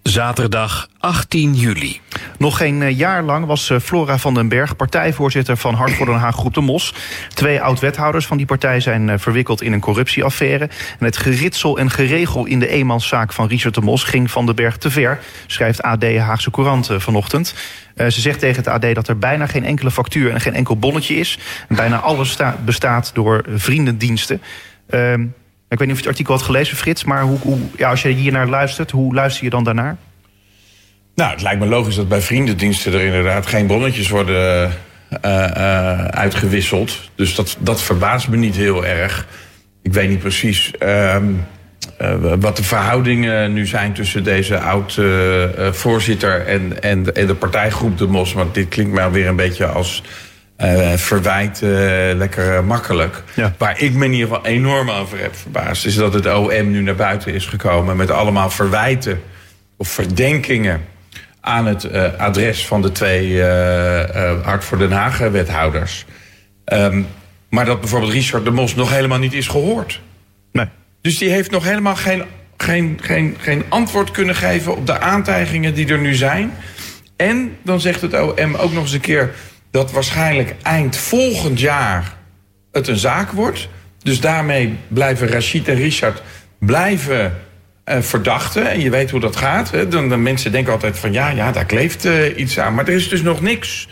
Speaker 1: Zaterdag 18 juli.
Speaker 2: Nog geen eh, jaar lang was eh, Flora van den Berg partijvoorzitter van Hart voor Den Haag Groep de Mos. Twee oud-wethouders van die partij zijn eh, verwikkeld in een corruptieaffaire. En het geritsel en geregel in de eenmanszaak van Richard de Mos ging van den Berg te ver, schrijft AD Haagse Courant vanochtend. Ze zegt tegen het AD dat er bijna geen enkele factuur en geen enkel bonnetje is. Bijna alles sta- bestaat door vriendendiensten. Ehm, ik weet niet of je het artikel had gelezen, Frits, maar hoe, hoe, ja, als je hier naar luistert, hoe luister je dan daarnaar?
Speaker 3: Nou, het lijkt me logisch dat bij vriendendiensten er inderdaad geen bonnetjes worden eh, eh, uitgewisseld. Dus dat, dat verbaast me niet heel erg. Ik weet niet precies ehm, eh, wat de verhoudingen nu zijn tussen deze oud-voorzitter en, en, en de partijgroep De Mos. Want dit klinkt mij weer een beetje als eh, verwijt eh, lekker makkelijk.
Speaker 2: Ja.
Speaker 3: Waar ik me in ieder geval enorm over heb verbaasd, is dat het OM nu naar buiten is gekomen met allemaal verwijten of verdenkingen aan het eh, adres van de twee Hart voor Den Haag wethouders. Ehm, maar dat bijvoorbeeld Richard de Mos nog helemaal niet is gehoord.
Speaker 2: Nee.
Speaker 3: Dus die heeft nog helemaal geen, geen, geen, geen antwoord kunnen geven op de aantijgingen die er nu zijn. En dan zegt het OM ook nog eens een keer dat waarschijnlijk eind volgend jaar het een zaak wordt. Dus daarmee blijven Rachid en Richard blijven eh, verdachten. En je weet hoe dat gaat. Hè? Dan, dan mensen denken altijd van ja, ja, daar kleeft eh, iets aan. Maar er is dus nog niks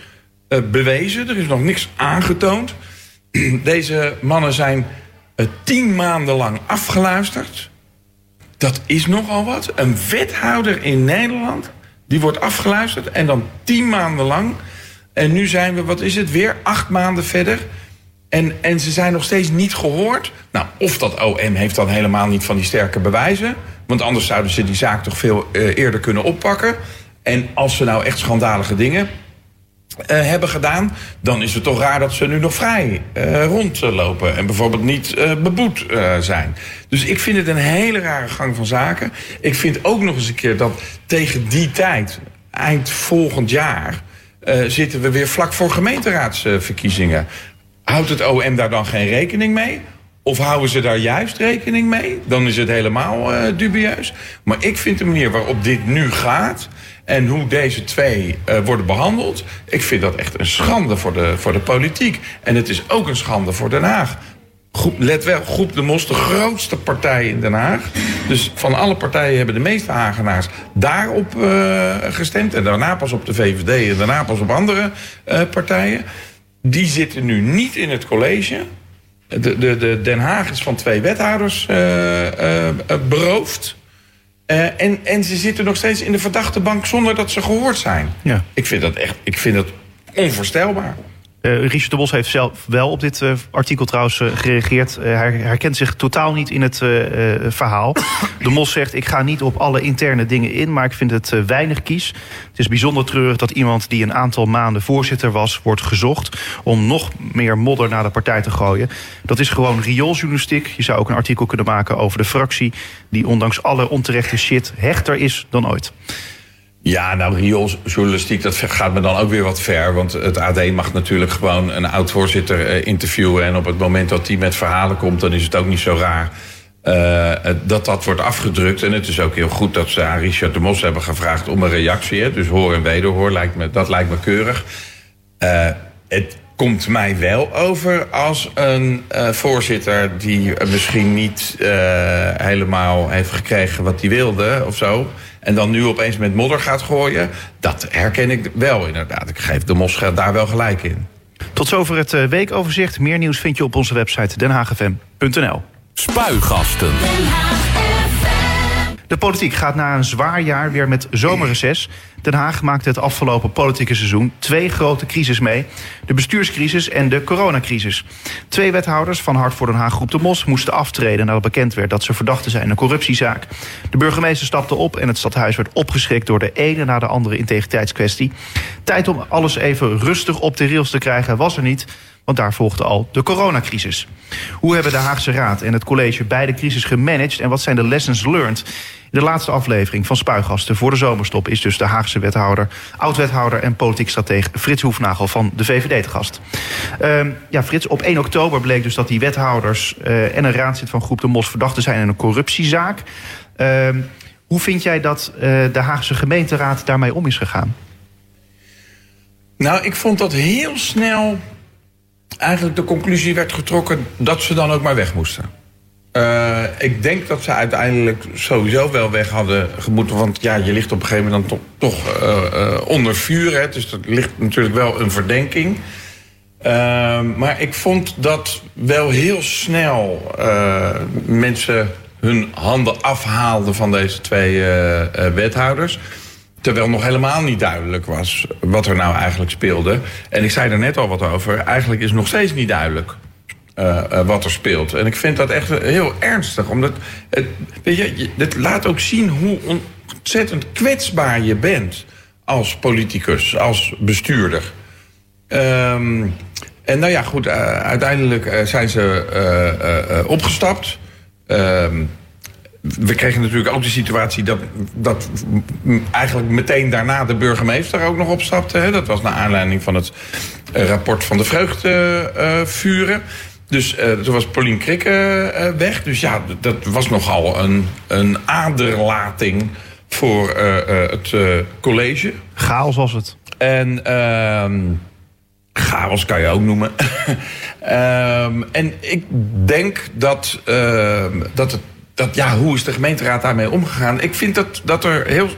Speaker 3: eh, bewezen. Er is nog niks aangetoond. Deze mannen zijn tien maanden lang afgeluisterd. Dat is nogal wat. Een wethouder in Nederland Die wordt afgeluisterd en dan tien maanden lang. En nu zijn we, wat is het, weer acht maanden verder. En, en ze zijn nog steeds niet gehoord. Nou, of dat OM heeft dan helemaal niet van die sterke bewijzen. Want anders zouden ze die zaak toch veel uh, eerder kunnen oppakken. En als ze nou echt schandalige dingen uh, hebben gedaan, dan is het toch raar dat ze nu nog vrij uh, rondlopen en bijvoorbeeld niet beboet zijn. Dus ik vind het een hele rare gang van zaken. Ik vind ook nog eens een keer dat tegen die tijd, eind volgend jaar, zitten we weer vlak voor gemeenteraadsverkiezingen. Houdt het OM daar dan geen rekening mee? Of houden ze daar juist rekening mee? Dan is het helemaal dubieus. Maar ik vind de manier waarop dit nu gaat en hoe deze twee uh, worden behandeld... ik vind dat echt een schande voor de, voor de politiek. En het is ook een schande voor Den Haag. Groep, let wel, Groep de Mos, de grootste partij in Den Haag. Dus van alle partijen hebben de meeste Hagenaars daarop uh, gestemd. En daarna pas op de VVD en daarna pas op andere uh, partijen. Die zitten nu niet in het college. De, de, de Den Haag is van twee wethouders beroofd. Uh, en, en ze zitten nog steeds in de verdachte bank zonder dat ze gehoord zijn. Ja. Ik vind dat echt ik vind dat onvoorstelbaar.
Speaker 2: Uh, Richard de Bos heeft zelf wel op dit uh, artikel trouwens uh, gereageerd. hij herkent zich totaal niet in het verhaal. De Mos zegt, ik ga niet op alle interne dingen in... maar ik vind het weinig kies. Het is bijzonder treurig dat iemand die een aantal maanden voorzitter was... wordt gezocht om nog meer modder naar de partij te gooien. Dat is gewoon riooljournalistiek. Je zou ook een artikel kunnen maken over de fractie... die ondanks alle onterechte shit hechter is dan ooit.
Speaker 3: Ja, nou, riooljournalistiek, dat gaat me dan ook weer wat ver. Want het AD mag natuurlijk gewoon een oud-voorzitter uh, interviewen. En op het moment dat die met verhalen komt, dan is het ook niet zo raar uh, dat dat wordt afgedrukt. En het is ook heel goed dat ze aan Richard de Mos hebben gevraagd om een reactie. Dus hoor en wederhoor, lijkt me, dat lijkt me keurig. Het komt mij wel over als een voorzitter die misschien niet helemaal heeft gekregen wat hij wilde of zo en dan nu opeens met modder gaat gooien, dat herken ik wel inderdaad. Ik geef de Mos daar wel gelijk in.
Speaker 2: Tot zover het eh, weekoverzicht. Meer nieuws vind je op onze website denhagfm.nl.
Speaker 1: Spuigasten.
Speaker 2: De politiek gaat na een zwaar jaar weer met zomerreces. Den Haag maakte het afgelopen politieke seizoen twee grote crisis mee. De bestuurscrisis en de coronacrisis. Twee wethouders van Hart voor Den Haag Groep de Mos moesten aftreden... nadat bekend werd dat ze verdachten zijn in een corruptiezaak. De burgemeester stapte op en het stadhuis werd opgeschrikt... door de ene na de andere integriteitskwestie. Tijd om alles even rustig op de rails te krijgen was er niet... Want daar volgde al de coronacrisis. Hoe hebben de Haagse Raad en het college beide crisis gemanaged... en wat zijn de lessons learned? De laatste aflevering van Spuigasten voor de zomerstop... is dus de Haagse wethouder, oud-wethouder en politiek strateeg Frits Hoefnagel van de VVD te gast. Uh, ja, Frits, op 1 oktober bleek dus dat die wethouders uh, en een raadslid van Groep de Mos... verdachten zijn in een corruptiezaak. Uh, hoe vind jij dat uh, de Haagse gemeenteraad daarmee om is gegaan?
Speaker 3: Nou, ik vond dat heel snel eigenlijk de conclusie werd getrokken dat ze dan ook maar weg moesten. Uh, ik denk dat ze uiteindelijk sowieso wel weg hadden gemoeten. Want ja, je ligt op een gegeven moment dan toch, uh, uh, onder vuur. Hè, dus er ligt natuurlijk wel een verdenking. maar ik vond dat wel heel snel mensen hun handen afhaalden van deze twee wethouders. Terwijl nog helemaal niet duidelijk was wat er nou eigenlijk speelde. En ik zei er net al wat over. Eigenlijk is nog steeds niet duidelijk uh, uh, wat er speelt. En ik vind dat echt heel ernstig. Omdat het, weet je, laat ook zien hoe ontzettend kwetsbaar je bent als politicus, als bestuurder. Um, en nou ja, goed, uh, uiteindelijk zijn ze opgestapt. Um, we kregen natuurlijk ook de situatie dat, dat eigenlijk meteen daarna de burgemeester ook nog opstapte. Hè? Dat was naar aanleiding van het rapport van de vreugdevuren. Dus uh, toen was Paulien Krikke uh, weg. Dus ja, dat was nogal een, een aderlating voor uh, het college.
Speaker 2: Chaos was het.
Speaker 3: En ehm, chaos kan je ook noemen. um, en ik denk dat, ehm, dat het ja, hoe is de gemeenteraad daarmee omgegaan? Ik vind dat, dat er heel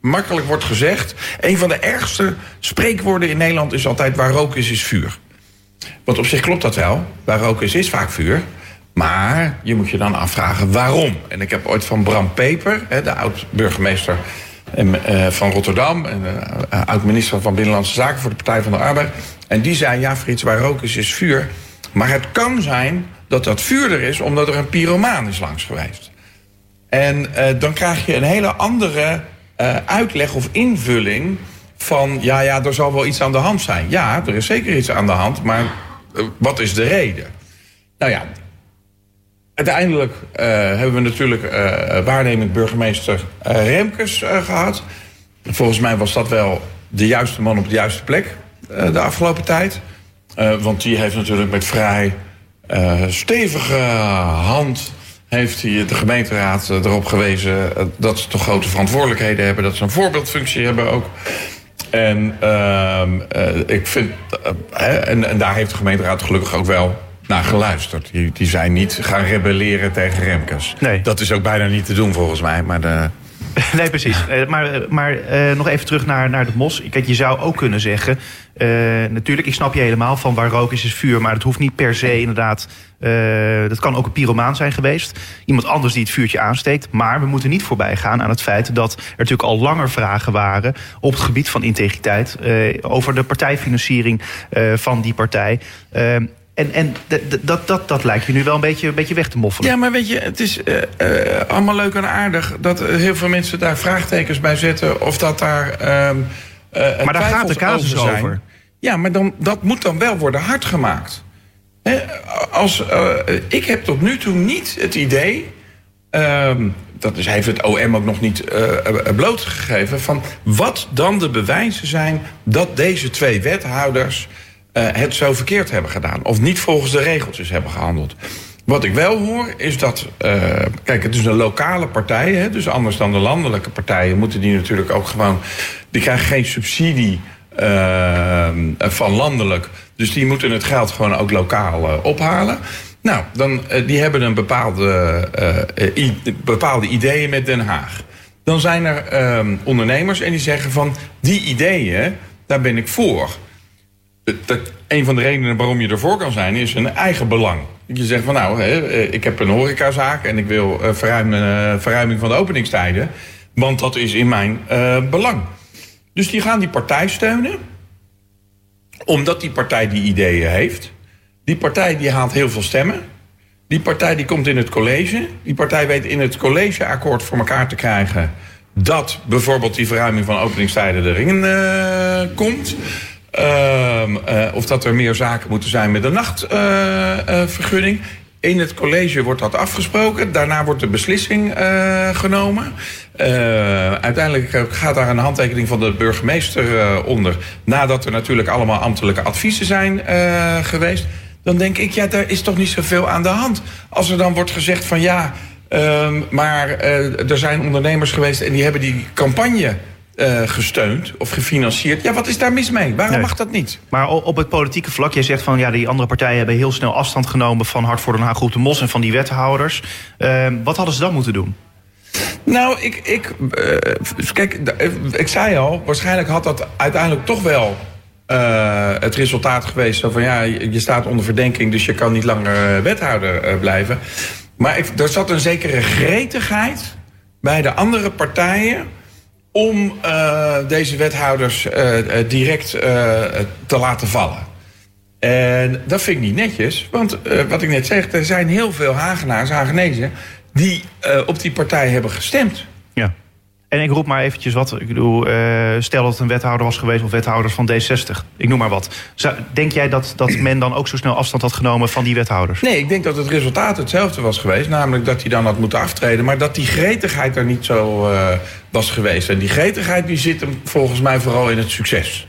Speaker 3: makkelijk wordt gezegd. Een van de ergste spreekwoorden in Nederland is altijd: waar rook is, is vuur. Want op zich klopt dat wel. Waar rook is, is vaak vuur. Maar je moet je dan afvragen waarom. En ik heb ooit van Bram Peper, de oud-burgemeester van Rotterdam. En, oud-minister van Binnenlandse Zaken voor de Partij van de Arbeid. En die zei, ja Frits, waar rook is, is vuur. Maar het kan zijn dat dat vuur er is omdat er een pyromaan is langs geweest. En dan krijg je een hele andere uitleg of invulling van... ja, ja, er zal wel iets aan de hand zijn. Ja, er is zeker iets aan de hand, maar wat is de reden? Nou ja, uiteindelijk hebben we natuurlijk waarnemend burgemeester Remkes gehad. Volgens mij was dat wel de juiste man op de juiste plek de afgelopen tijd. want die heeft natuurlijk met vrij stevige hand... heeft hij de gemeenteraad erop gewezen dat ze toch grote verantwoordelijkheden hebben... dat ze een voorbeeldfunctie hebben ook... En uh, ik vind. Uh, en, en, daar heeft de gemeenteraad gelukkig ook wel naar geluisterd. Die, die zijn niet gaan rebelleren tegen Remkes. Nee. Dat is ook bijna niet te doen volgens mij. Maar de...
Speaker 2: Nee, precies. Maar maar nog even terug naar, naar de mos. Kijk, je zou ook kunnen zeggen... Natuurlijk, ik snap je helemaal van waar rook is, is vuur... maar het hoeft niet per se inderdaad... dat kan ook een pyromaan zijn geweest. Iemand anders die het vuurtje aansteekt. Maar we moeten niet voorbij gaan aan het feit... dat er natuurlijk al langer vragen waren... op het gebied van integriteit... over de partijfinanciering van die partij... En, en dat, dat, dat lijkt je nu wel een beetje, een beetje weg te moffelen.
Speaker 3: Ja, maar weet je, het is uh, uh, allemaal leuk en aardig... dat heel veel mensen daar vraagtekens bij zetten... of dat daar uh,
Speaker 2: Maar daar gaat de casus over, over.
Speaker 3: Ja, maar dan, dat moet dan wel worden hard gemaakt. Als, ik heb tot nu toe niet het idee... Ehm, dat is, heeft het OM ook nog niet blootgegeven... van wat dan de bewijzen zijn dat deze twee wethouders het zo verkeerd hebben gedaan. Of niet volgens de regeltjes hebben gehandeld. Wat ik wel hoor is dat. Kijk, het is een lokale partij. Hè, dus anders dan de landelijke partijen moeten die natuurlijk ook gewoon. Die krijgen geen subsidie uh, van landelijk. Dus die moeten het geld gewoon ook lokaal ophalen. Nou, dan, die hebben een bepaalde, i, bepaalde ideeën met Den Haag. Dan zijn er ehm, ondernemers en die zeggen van die ideeën, daar ben ik voor dat een van de redenen waarom je ervoor kan zijn, is een eigen belang. Je zegt van nou, eh, ik heb een horecazaak en ik wil eh, verruimen, eh, verruiming van de openingstijden. Want dat is in mijn belang. Dus die gaan die partij steunen. Omdat die partij die ideeën heeft. Die partij die haalt heel veel stemmen. Die partij die komt in het college. Die partij weet in het collegeakkoord voor elkaar te krijgen... dat bijvoorbeeld die verruiming van openingstijden erin komt... Ehm, eh, of dat er meer zaken moeten zijn met een nachtvergunning. In het college wordt dat afgesproken. Daarna wordt de beslissing uh, genomen. Uh, uiteindelijk gaat daar een handtekening van de burgemeester onder. Nadat er natuurlijk allemaal ambtelijke adviezen zijn geweest. Dan denk ik, ja, daar is toch niet zoveel aan de hand. Als er dan wordt gezegd van ja, ehm, maar er zijn ondernemers geweest en die hebben die campagne uh, gesteund of gefinancierd. Ja, wat is daar mis mee? Waarom mag dat niet?
Speaker 2: Maar op het politieke vlak, jij zegt van ja, die andere partijen hebben heel snel afstand genomen van Hart voor Den Haag, Groep de Mos en van die wethouders. Uh, wat hadden ze dan moeten doen?
Speaker 3: Nou, ik, ik, uh, kijk, ik zei al, waarschijnlijk had dat uiteindelijk toch wel het resultaat geweest. Zo van ja, je staat onder verdenking, dus je kan niet langer wethouder blijven. Maar ik, er zat een zekere gretigheid bij de andere partijen om uh, deze wethouders uh, direct te laten vallen. En dat vind ik niet netjes, want wat ik net zeg, er zijn heel veel Hagenaars, Hagenezen, die op die partij hebben gestemd.
Speaker 2: En ik roep maar eventjes wat. Ik bedoel, stel dat het een wethouder was geweest of wethouders van D60. Ik noem maar wat. denk jij dat, dat men dan ook zo snel afstand had genomen van die wethouders?
Speaker 3: Nee, ik denk dat het resultaat hetzelfde was geweest. Namelijk dat hij dan had moeten aftreden. Maar dat die gretigheid er niet zo was geweest. En die gretigheid die zit hem volgens mij vooral in het succes.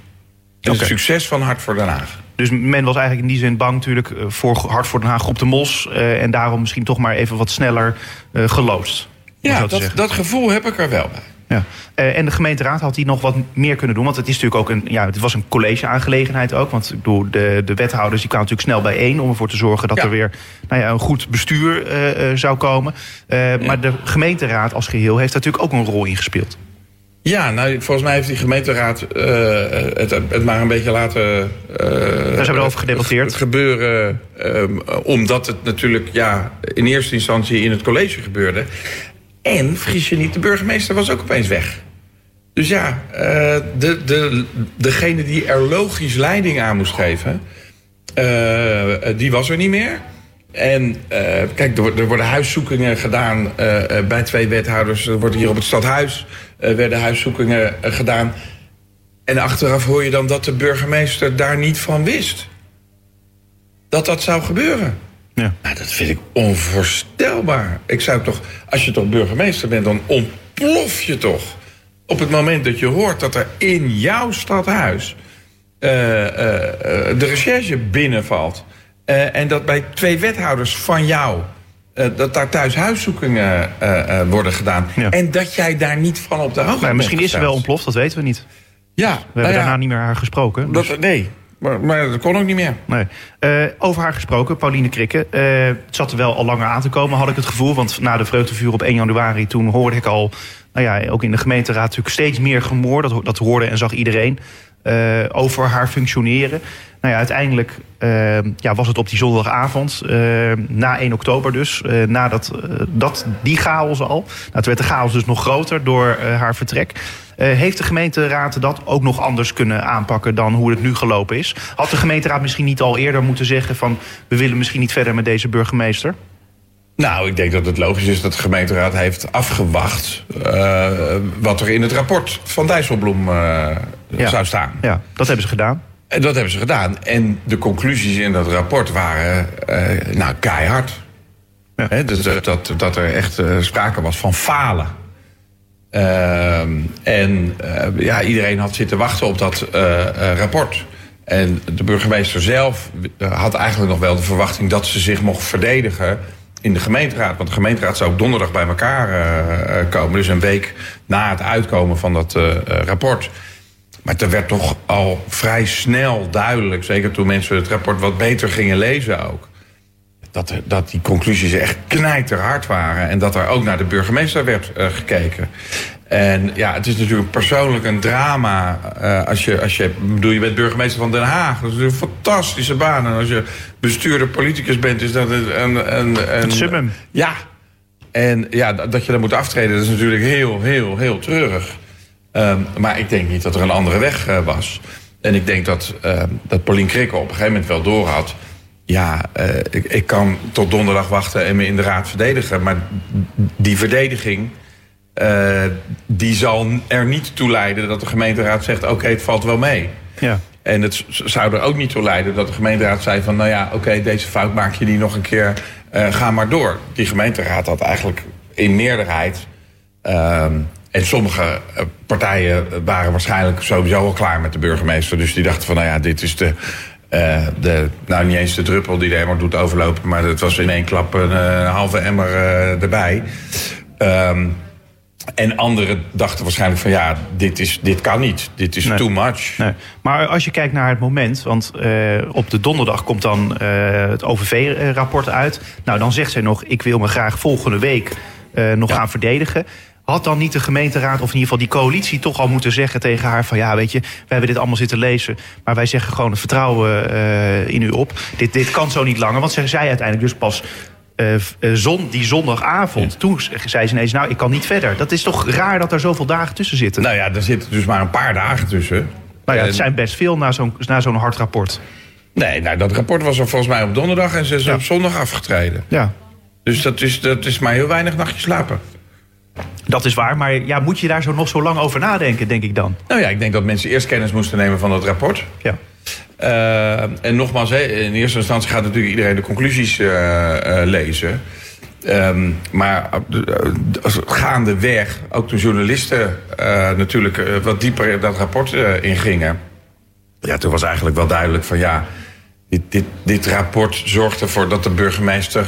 Speaker 3: In het succes van Hart voor Den Haag.
Speaker 2: Dus men was eigenlijk in die zin bang natuurlijk eh, voor Hart voor Den Haag op de Mos. Uh, en daarom misschien toch maar even wat sneller geloosd.
Speaker 3: Ja, dat, dat gevoel heb ik er wel bij.
Speaker 2: Ja. Uh, en de gemeenteraad had die nog wat meer kunnen doen. Want het is natuurlijk ook een, ja, het was een college-aangelegenheid ook. Want bedoel, de, de wethouders die kwamen natuurlijk snel bijeen om ervoor te zorgen dat er weer nou ja, een goed bestuur uh, uh, zou komen. Ja. Maar de gemeenteraad als geheel heeft daar natuurlijk ook een rol in gespeeld.
Speaker 3: Ja, nou, volgens mij heeft die gemeenteraad het, het, maar een beetje laten.
Speaker 2: Daar zijn we over gedebatteerd.
Speaker 3: Het gebeuren, omdat het natuurlijk ja, in eerste instantie in het college gebeurde. En, vergis je niet, de burgemeester was ook opeens weg. Dus ja, uh, de, de, degene die er logisch leiding aan moest geven, uh, die was er niet meer. En kijk, er, er, worden huiszoekingen gedaan bij twee wethouders. Er wordt hier op het stadhuis werden huiszoekingen gedaan. En achteraf hoor je dan dat de burgemeester daar niet van wist. Dat dat zou gebeuren. Ja. Nou, dat vind ik onvoorstelbaar. Ik zou toch, als je toch burgemeester bent, dan ontplof je toch. Op het moment dat je hoort dat er in jouw stadhuis uh, uh, de recherche binnenvalt. Uh, en dat bij twee wethouders van jou. dat daar thuis huiszoekingen worden gedaan. Ja. En dat jij daar niet van op de hoogte
Speaker 2: nou, Misschien is ze wel ontploft, dat weten we niet.
Speaker 3: Ja,
Speaker 2: we hebben nou daarna niet meer haar gesproken.
Speaker 3: Dus... Dat, nee, maar, maar, dat kon ook niet meer.
Speaker 2: Nee. Uh, over haar gesproken, Pauline Krikke. Uh, het zat er wel al langer aan te komen, had ik het gevoel. Want na de vreugdevuur op 1 januari, toen hoorde ik al... Nou ja, ook in de gemeenteraad natuurlijk steeds meer gemoor. Dat, dat hoorde en zag iedereen. Uh, over haar functioneren. Nou ja, uiteindelijk ja, was het op die zondagavond, na 1 oktober dus, nadat dat, die chaos al. Nou, het werd de chaos dus nog groter door haar vertrek. Uh, heeft de gemeenteraad dat ook nog anders kunnen aanpakken dan hoe het nu gelopen is? Had de gemeenteraad misschien niet al eerder moeten zeggen van we willen misschien niet verder met deze burgemeester?
Speaker 3: Nou, ik denk dat het logisch is dat de gemeenteraad heeft afgewacht uh, wat er in het rapport van Dijsselbloem uh, ja. zou staan.
Speaker 2: Ja, dat hebben ze gedaan.
Speaker 3: En dat hebben ze gedaan. En de conclusies in dat rapport waren nou, keihard. Ja. He, dus dat, dat er echt sprake was van falen. Uh, en uh, ja, iedereen had zitten wachten op dat rapport. En de burgemeester zelf had eigenlijk nog wel de verwachting dat ze zich mocht verdedigen in de gemeenteraad. Want de gemeenteraad zou ook donderdag bij elkaar komen. Dus een week na het uitkomen van dat rapport. Maar er werd toch al vrij snel duidelijk, zeker toen mensen het rapport wat beter gingen lezen ook dat, dat die conclusies echt knijterhard waren. En dat er ook naar de burgemeester werd uh, gekeken. En ja, het is natuurlijk persoonlijk een drama. Uh, als je, als je, bedoel, je bent burgemeester van Den Haag. Dat is een fantastische baan. En als je bestuurder, politicus bent, is dat een... een, een,
Speaker 2: een summum.
Speaker 3: Ja. En ja, dat je dat moet aftreden, dat is natuurlijk heel, heel, heel treurig. Um, maar ik denk niet dat er een andere weg uh, was. En ik denk dat, uh, dat Paulien Krikke op een gegeven moment wel doorhad ja, uh, ik, ik, kan tot donderdag wachten en me in de raad verdedigen. Maar die verdediging, uh, die zal er niet toe leiden dat de gemeenteraad zegt... oké, okay, het valt wel mee. Ja. En het zou er ook niet toe leiden dat de gemeenteraad zei van... nou ja, oké, okay, deze fout maak je die nog een keer, ga maar door. Die gemeenteraad had eigenlijk in meerderheid... en sommige partijen waren waarschijnlijk sowieso al klaar met de burgemeester. Dus die dachten van, nou ja, dit is de uh, de, nou, niet eens de druppel die de emmer doet overlopen, maar het was in één klap een uh, halve emmer uh, erbij. Um, en anderen dachten waarschijnlijk van ja, dit, is, dit kan niet. Dit is nee. too much.
Speaker 2: Nee. Maar als je kijkt naar het moment, want op de donderdag komt dan het OVV-rapport uit. Nou, dan zegt zij nog, ik wil me graag volgende week nog ja. gaan verdedigen. Had dan niet de gemeenteraad, of in ieder geval die coalitie, toch al moeten zeggen tegen haar: van ja, weet je, wij hebben dit allemaal zitten lezen. Maar wij zeggen gewoon het vertrouwen uh, in u op. Dit, dit kan zo niet langer. Want ze zei uiteindelijk dus pas uh, zon, die zondagavond. Ja. Toen zei ze ineens, nou, ik kan niet verder. Dat is toch raar dat er zoveel dagen tussen zitten?
Speaker 3: Nou ja, er zitten dus maar een paar dagen tussen.
Speaker 2: Nou ja, het zijn best veel na zo'n zo'n hard rapport.
Speaker 3: Nee, nou, dat rapport was er volgens mij op donderdag en ze is ja. op zondag afgetreden.
Speaker 2: Ja.
Speaker 3: Dus dat is, dat is maar heel weinig nachtjes slapen.
Speaker 2: Dat is waar, maar ja, moet je daar zo nog zo lang over nadenken, denk ik dan?
Speaker 3: Nou ja, ik denk dat mensen eerst kennis moesten nemen van dat rapport.
Speaker 2: Ja.
Speaker 3: Uh, en nogmaals, in eerste instantie gaat natuurlijk iedereen de conclusies uh, uh, lezen. Um, maar gaandeweg, ook de journalisten natuurlijk wat dieper in dat rapport ingingen. Ja, toen was eigenlijk wel duidelijk van ja, dit, dit, dit rapport zorgt ervoor dat de burgemeester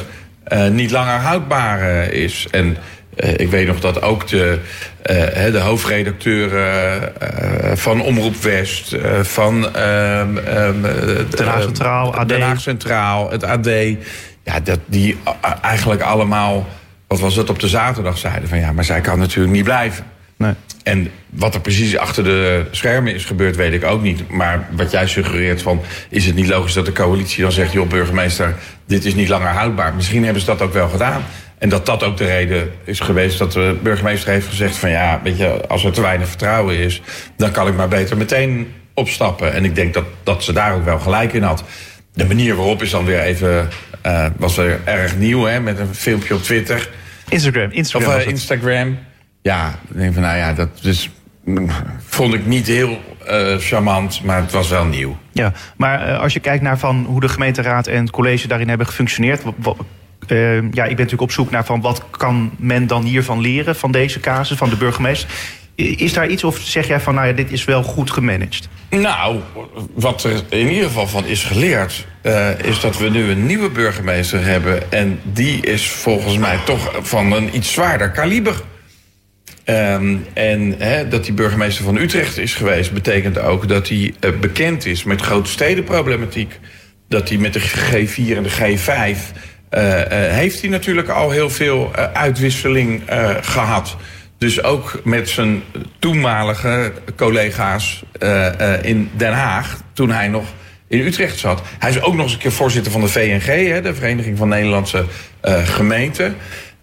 Speaker 3: niet langer houdbaar is. En ik weet nog dat ook de, uh, de hoofdredacteuren uh, van Omroep West, van
Speaker 2: Den Haag Centraal, AD.
Speaker 3: Den Haag Centraal, het AD, ja, dat die eigenlijk allemaal, wat was het, op de zaterdag zeiden van ja, maar zij kan natuurlijk niet blijven.
Speaker 2: Nee.
Speaker 3: En wat er precies achter de schermen is gebeurd, weet ik ook niet. Maar wat jij suggereert van, is het niet logisch dat de coalitie dan zegt... joh, burgemeester, dit is niet langer houdbaar. Misschien hebben ze dat ook wel gedaan. En dat dat ook de reden is geweest dat de burgemeester heeft gezegd van ja, weet je, als er te weinig vertrouwen is, dan kan ik maar beter meteen opstappen. En ik denk dat, dat ze daar ook wel gelijk in had. De manier waarop is dan weer even, uh, was weer erg nieuw, hè, met een filmpje op Twitter.
Speaker 2: Instagram, Instagram.
Speaker 3: Of uh, Instagram. Ja, ik denk van nou ja, dat dus, vond ik niet heel uh, charmant, maar het was wel nieuw.
Speaker 2: Ja, maar als je kijkt naar van hoe de gemeenteraad en het college daarin hebben gefunctioneerd. Uh, ja, ik ben natuurlijk op zoek naar van wat kan men dan hiervan leren van deze casus, van de burgemeester. Is daar iets of zeg jij van nou ja, dit is wel goed gemanaged?
Speaker 3: Nou, wat er in ieder geval van is geleerd, uh, is dat we nu een nieuwe burgemeester hebben. En die is volgens mij toch van een iets zwaarder kaliber. Um, en dat die burgemeester van Utrecht is geweest, betekent ook dat hij uh, bekend is met grote stedenproblematiek. Dat hij met de G4 en de G5 uh, uh, heeft hij natuurlijk al heel veel uitwisseling gehad. Dus ook met zijn toenmalige collega's in Den Haag, toen hij nog in Utrecht zat. Hij is ook nog eens een keer voorzitter van de VNG, hè, de Vereniging van Nederlandse Gemeenten.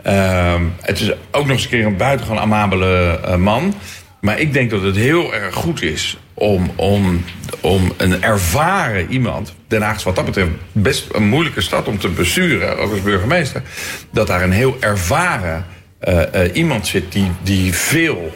Speaker 3: Uh, het is ook nog eens een keer een buitengewoon amabele man. Maar ik denk dat het heel erg goed is om, om, om een ervaren iemand... Den Haag is wat dat betreft best een moeilijke stad om te besturen, ook als burgemeester... dat daar een heel ervaren uh, iemand zit die, die veel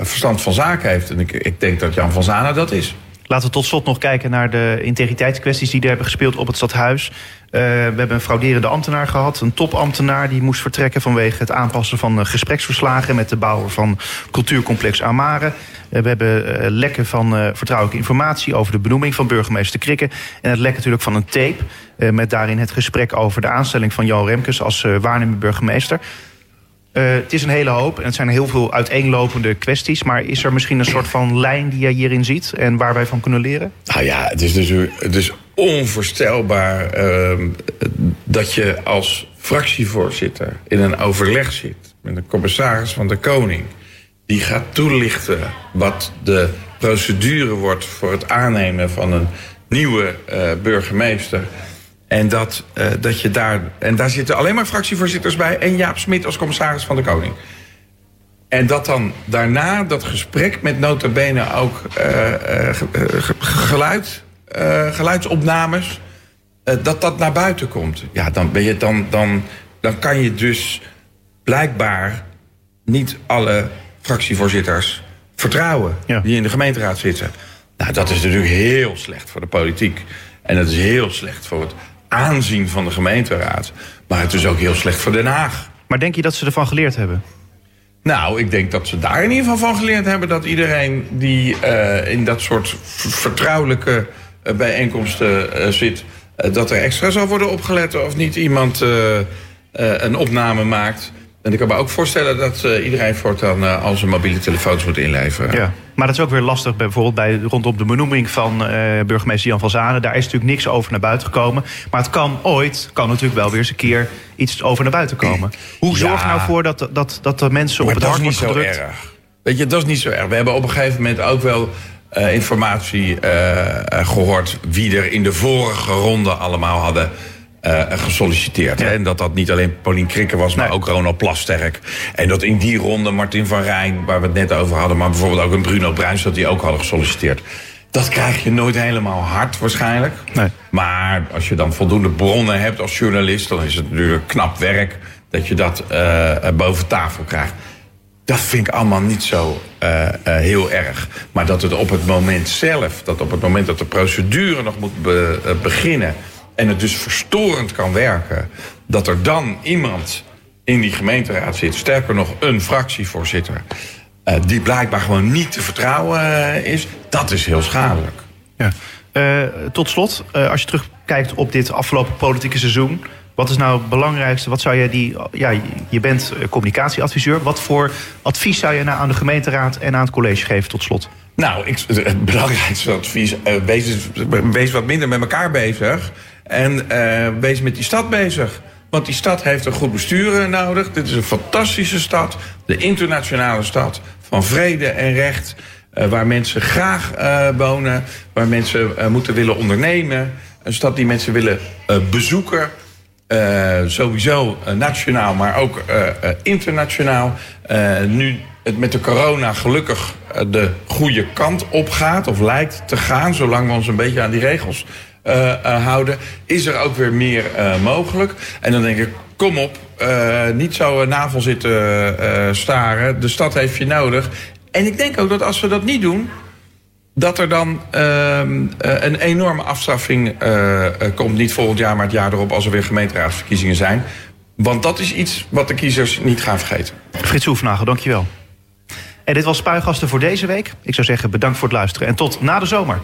Speaker 3: verstand van zaken heeft. En ik, ik denk dat Jan van Zanen dat is.
Speaker 2: Laten we tot slot nog kijken naar de integriteitskwesties die er hebben gespeeld op het stadhuis. Uh, we hebben een frauderende ambtenaar gehad, een topambtenaar die moest vertrekken vanwege het aanpassen van gespreksverslagen met de bouwer van cultuurcomplex Amare. Uh, we hebben lekken van vertrouwelijke informatie over de benoeming van burgemeester Krikke. En het lek natuurlijk van een tape met daarin het gesprek over de aanstelling van Jan Remkes als waarnemend burgemeester. Uh, het is een hele hoop en het zijn heel veel uiteenlopende kwesties. Maar is er misschien een soort van lijn die jij hierin ziet en waar wij van kunnen leren?
Speaker 3: Nou ja, het is dus onvoorstelbaar uh, dat je als fractievoorzitter in een overleg zit met een commissaris van de Koning. Die gaat toelichten wat de procedure wordt voor het aannemen van een nieuwe uh, burgemeester. En, dat, uh, dat je daar, en daar zitten alleen maar fractievoorzitters bij en Jaap Smit als commissaris van de Koning. En dat dan daarna dat gesprek met nota bene ook uh, uh, geluid, geluidsopnames, dat dat naar buiten komt. Ja, dan, ben je, dan, dan, dan kan je dus blijkbaar niet alle fractievoorzitters vertrouwen ja. die in de gemeenteraad zitten. Nou, dat is natuurlijk heel slecht voor de politiek. En dat is heel slecht voor het aanzien van de gemeenteraad. Maar het is ook heel slecht voor Den Haag.
Speaker 2: Maar denk je dat ze ervan geleerd hebben?
Speaker 3: Nou, ik denk dat ze daar in ieder geval van geleerd hebben... dat iedereen die uh, in dat soort vertrouwelijke uh, bijeenkomsten uh, zit... dat er extra zal worden opgelet of niet iemand een opname maakt... En ik kan me ook voorstellen dat uh, iedereen voortaan uh, al zijn mobiele telefoons moet inleveren.
Speaker 2: Ja, maar dat is ook weer lastig bijvoorbeeld bij, rondom de benoeming van uh, burgemeester Jan van Zanen. Daar is natuurlijk niks over naar buiten gekomen. Maar het kan ooit, kan natuurlijk wel weer eens een keer iets over naar buiten komen. Hoe zorg je nou voor dat, dat, dat de mensen
Speaker 3: maar
Speaker 2: op het hart
Speaker 3: worden gedrukt? Dat is niet zo erg. Weet je, dat is niet zo erg. We hebben op een gegeven moment ook wel informatie gehoord... wie er in de vorige ronde allemaal hadden uh, gesolliciteerd. Ja. En dat dat niet alleen Paulien Krikke was, maar nee. ook Ronald Plasterk. En dat in die ronde Martin van Rijn, waar we het net over hadden... maar bijvoorbeeld ook een Bruno Bruins, dat die ook hadden gesolliciteerd. Dat krijg je nooit helemaal hard waarschijnlijk.
Speaker 2: Nee.
Speaker 3: Maar als je dan voldoende bronnen hebt als journalist... dan is het natuurlijk knap werk dat je dat uh, boven tafel krijgt. Dat vind ik allemaal niet zo uh, uh, heel erg. Maar dat het op het moment zelf, dat op het moment dat de procedure nog moet be, beginnen en het dus verstorend kan werken dat er dan iemand in die gemeenteraad zit, sterker nog een fractievoorzitter, uh, die blijkbaar gewoon niet te vertrouwen uh, is, dat is heel schadelijk.
Speaker 2: Ja. Uh, tot slot, als je terugkijkt op dit afgelopen politieke seizoen, wat is nou het belangrijkste? Wat zou je die. Ja, je bent communicatieadviseur. Wat voor advies zou je nou aan de gemeenteraad en aan het college geven tot slot?
Speaker 3: Nou, ik, het belangrijkste advies: wees, wees wat minder met elkaar bezig. En uh, wees met die stad bezig. Want die stad heeft een goed bestuur nodig. Dit is een fantastische stad. De internationale stad van vrede en recht. Uh, waar mensen graag wonen. Waar mensen moeten willen ondernemen. Een stad die mensen willen bezoeken. Sowieso nationaal, maar ook internationaal. nu het met de corona gelukkig de goede kant op gaat, of lijkt te gaan, zolang we ons een beetje aan die regels houden, is er ook weer meer mogelijk. En dan denk ik, kom op, niet zo navel zitten staren. De stad heeft je nodig. En ik denk ook dat als we dat niet doen, dat er dan uh, een enorme afstraffing komt. Niet volgend jaar, maar het jaar erop als er weer gemeenteraadsverkiezingen zijn. Want dat is iets wat de kiezers niet gaan vergeten.
Speaker 2: Frits Hoefnagel, dankjewel. En dit was Spuigasten voor deze week. Ik zou zeggen bedankt voor het luisteren en tot na de zomer.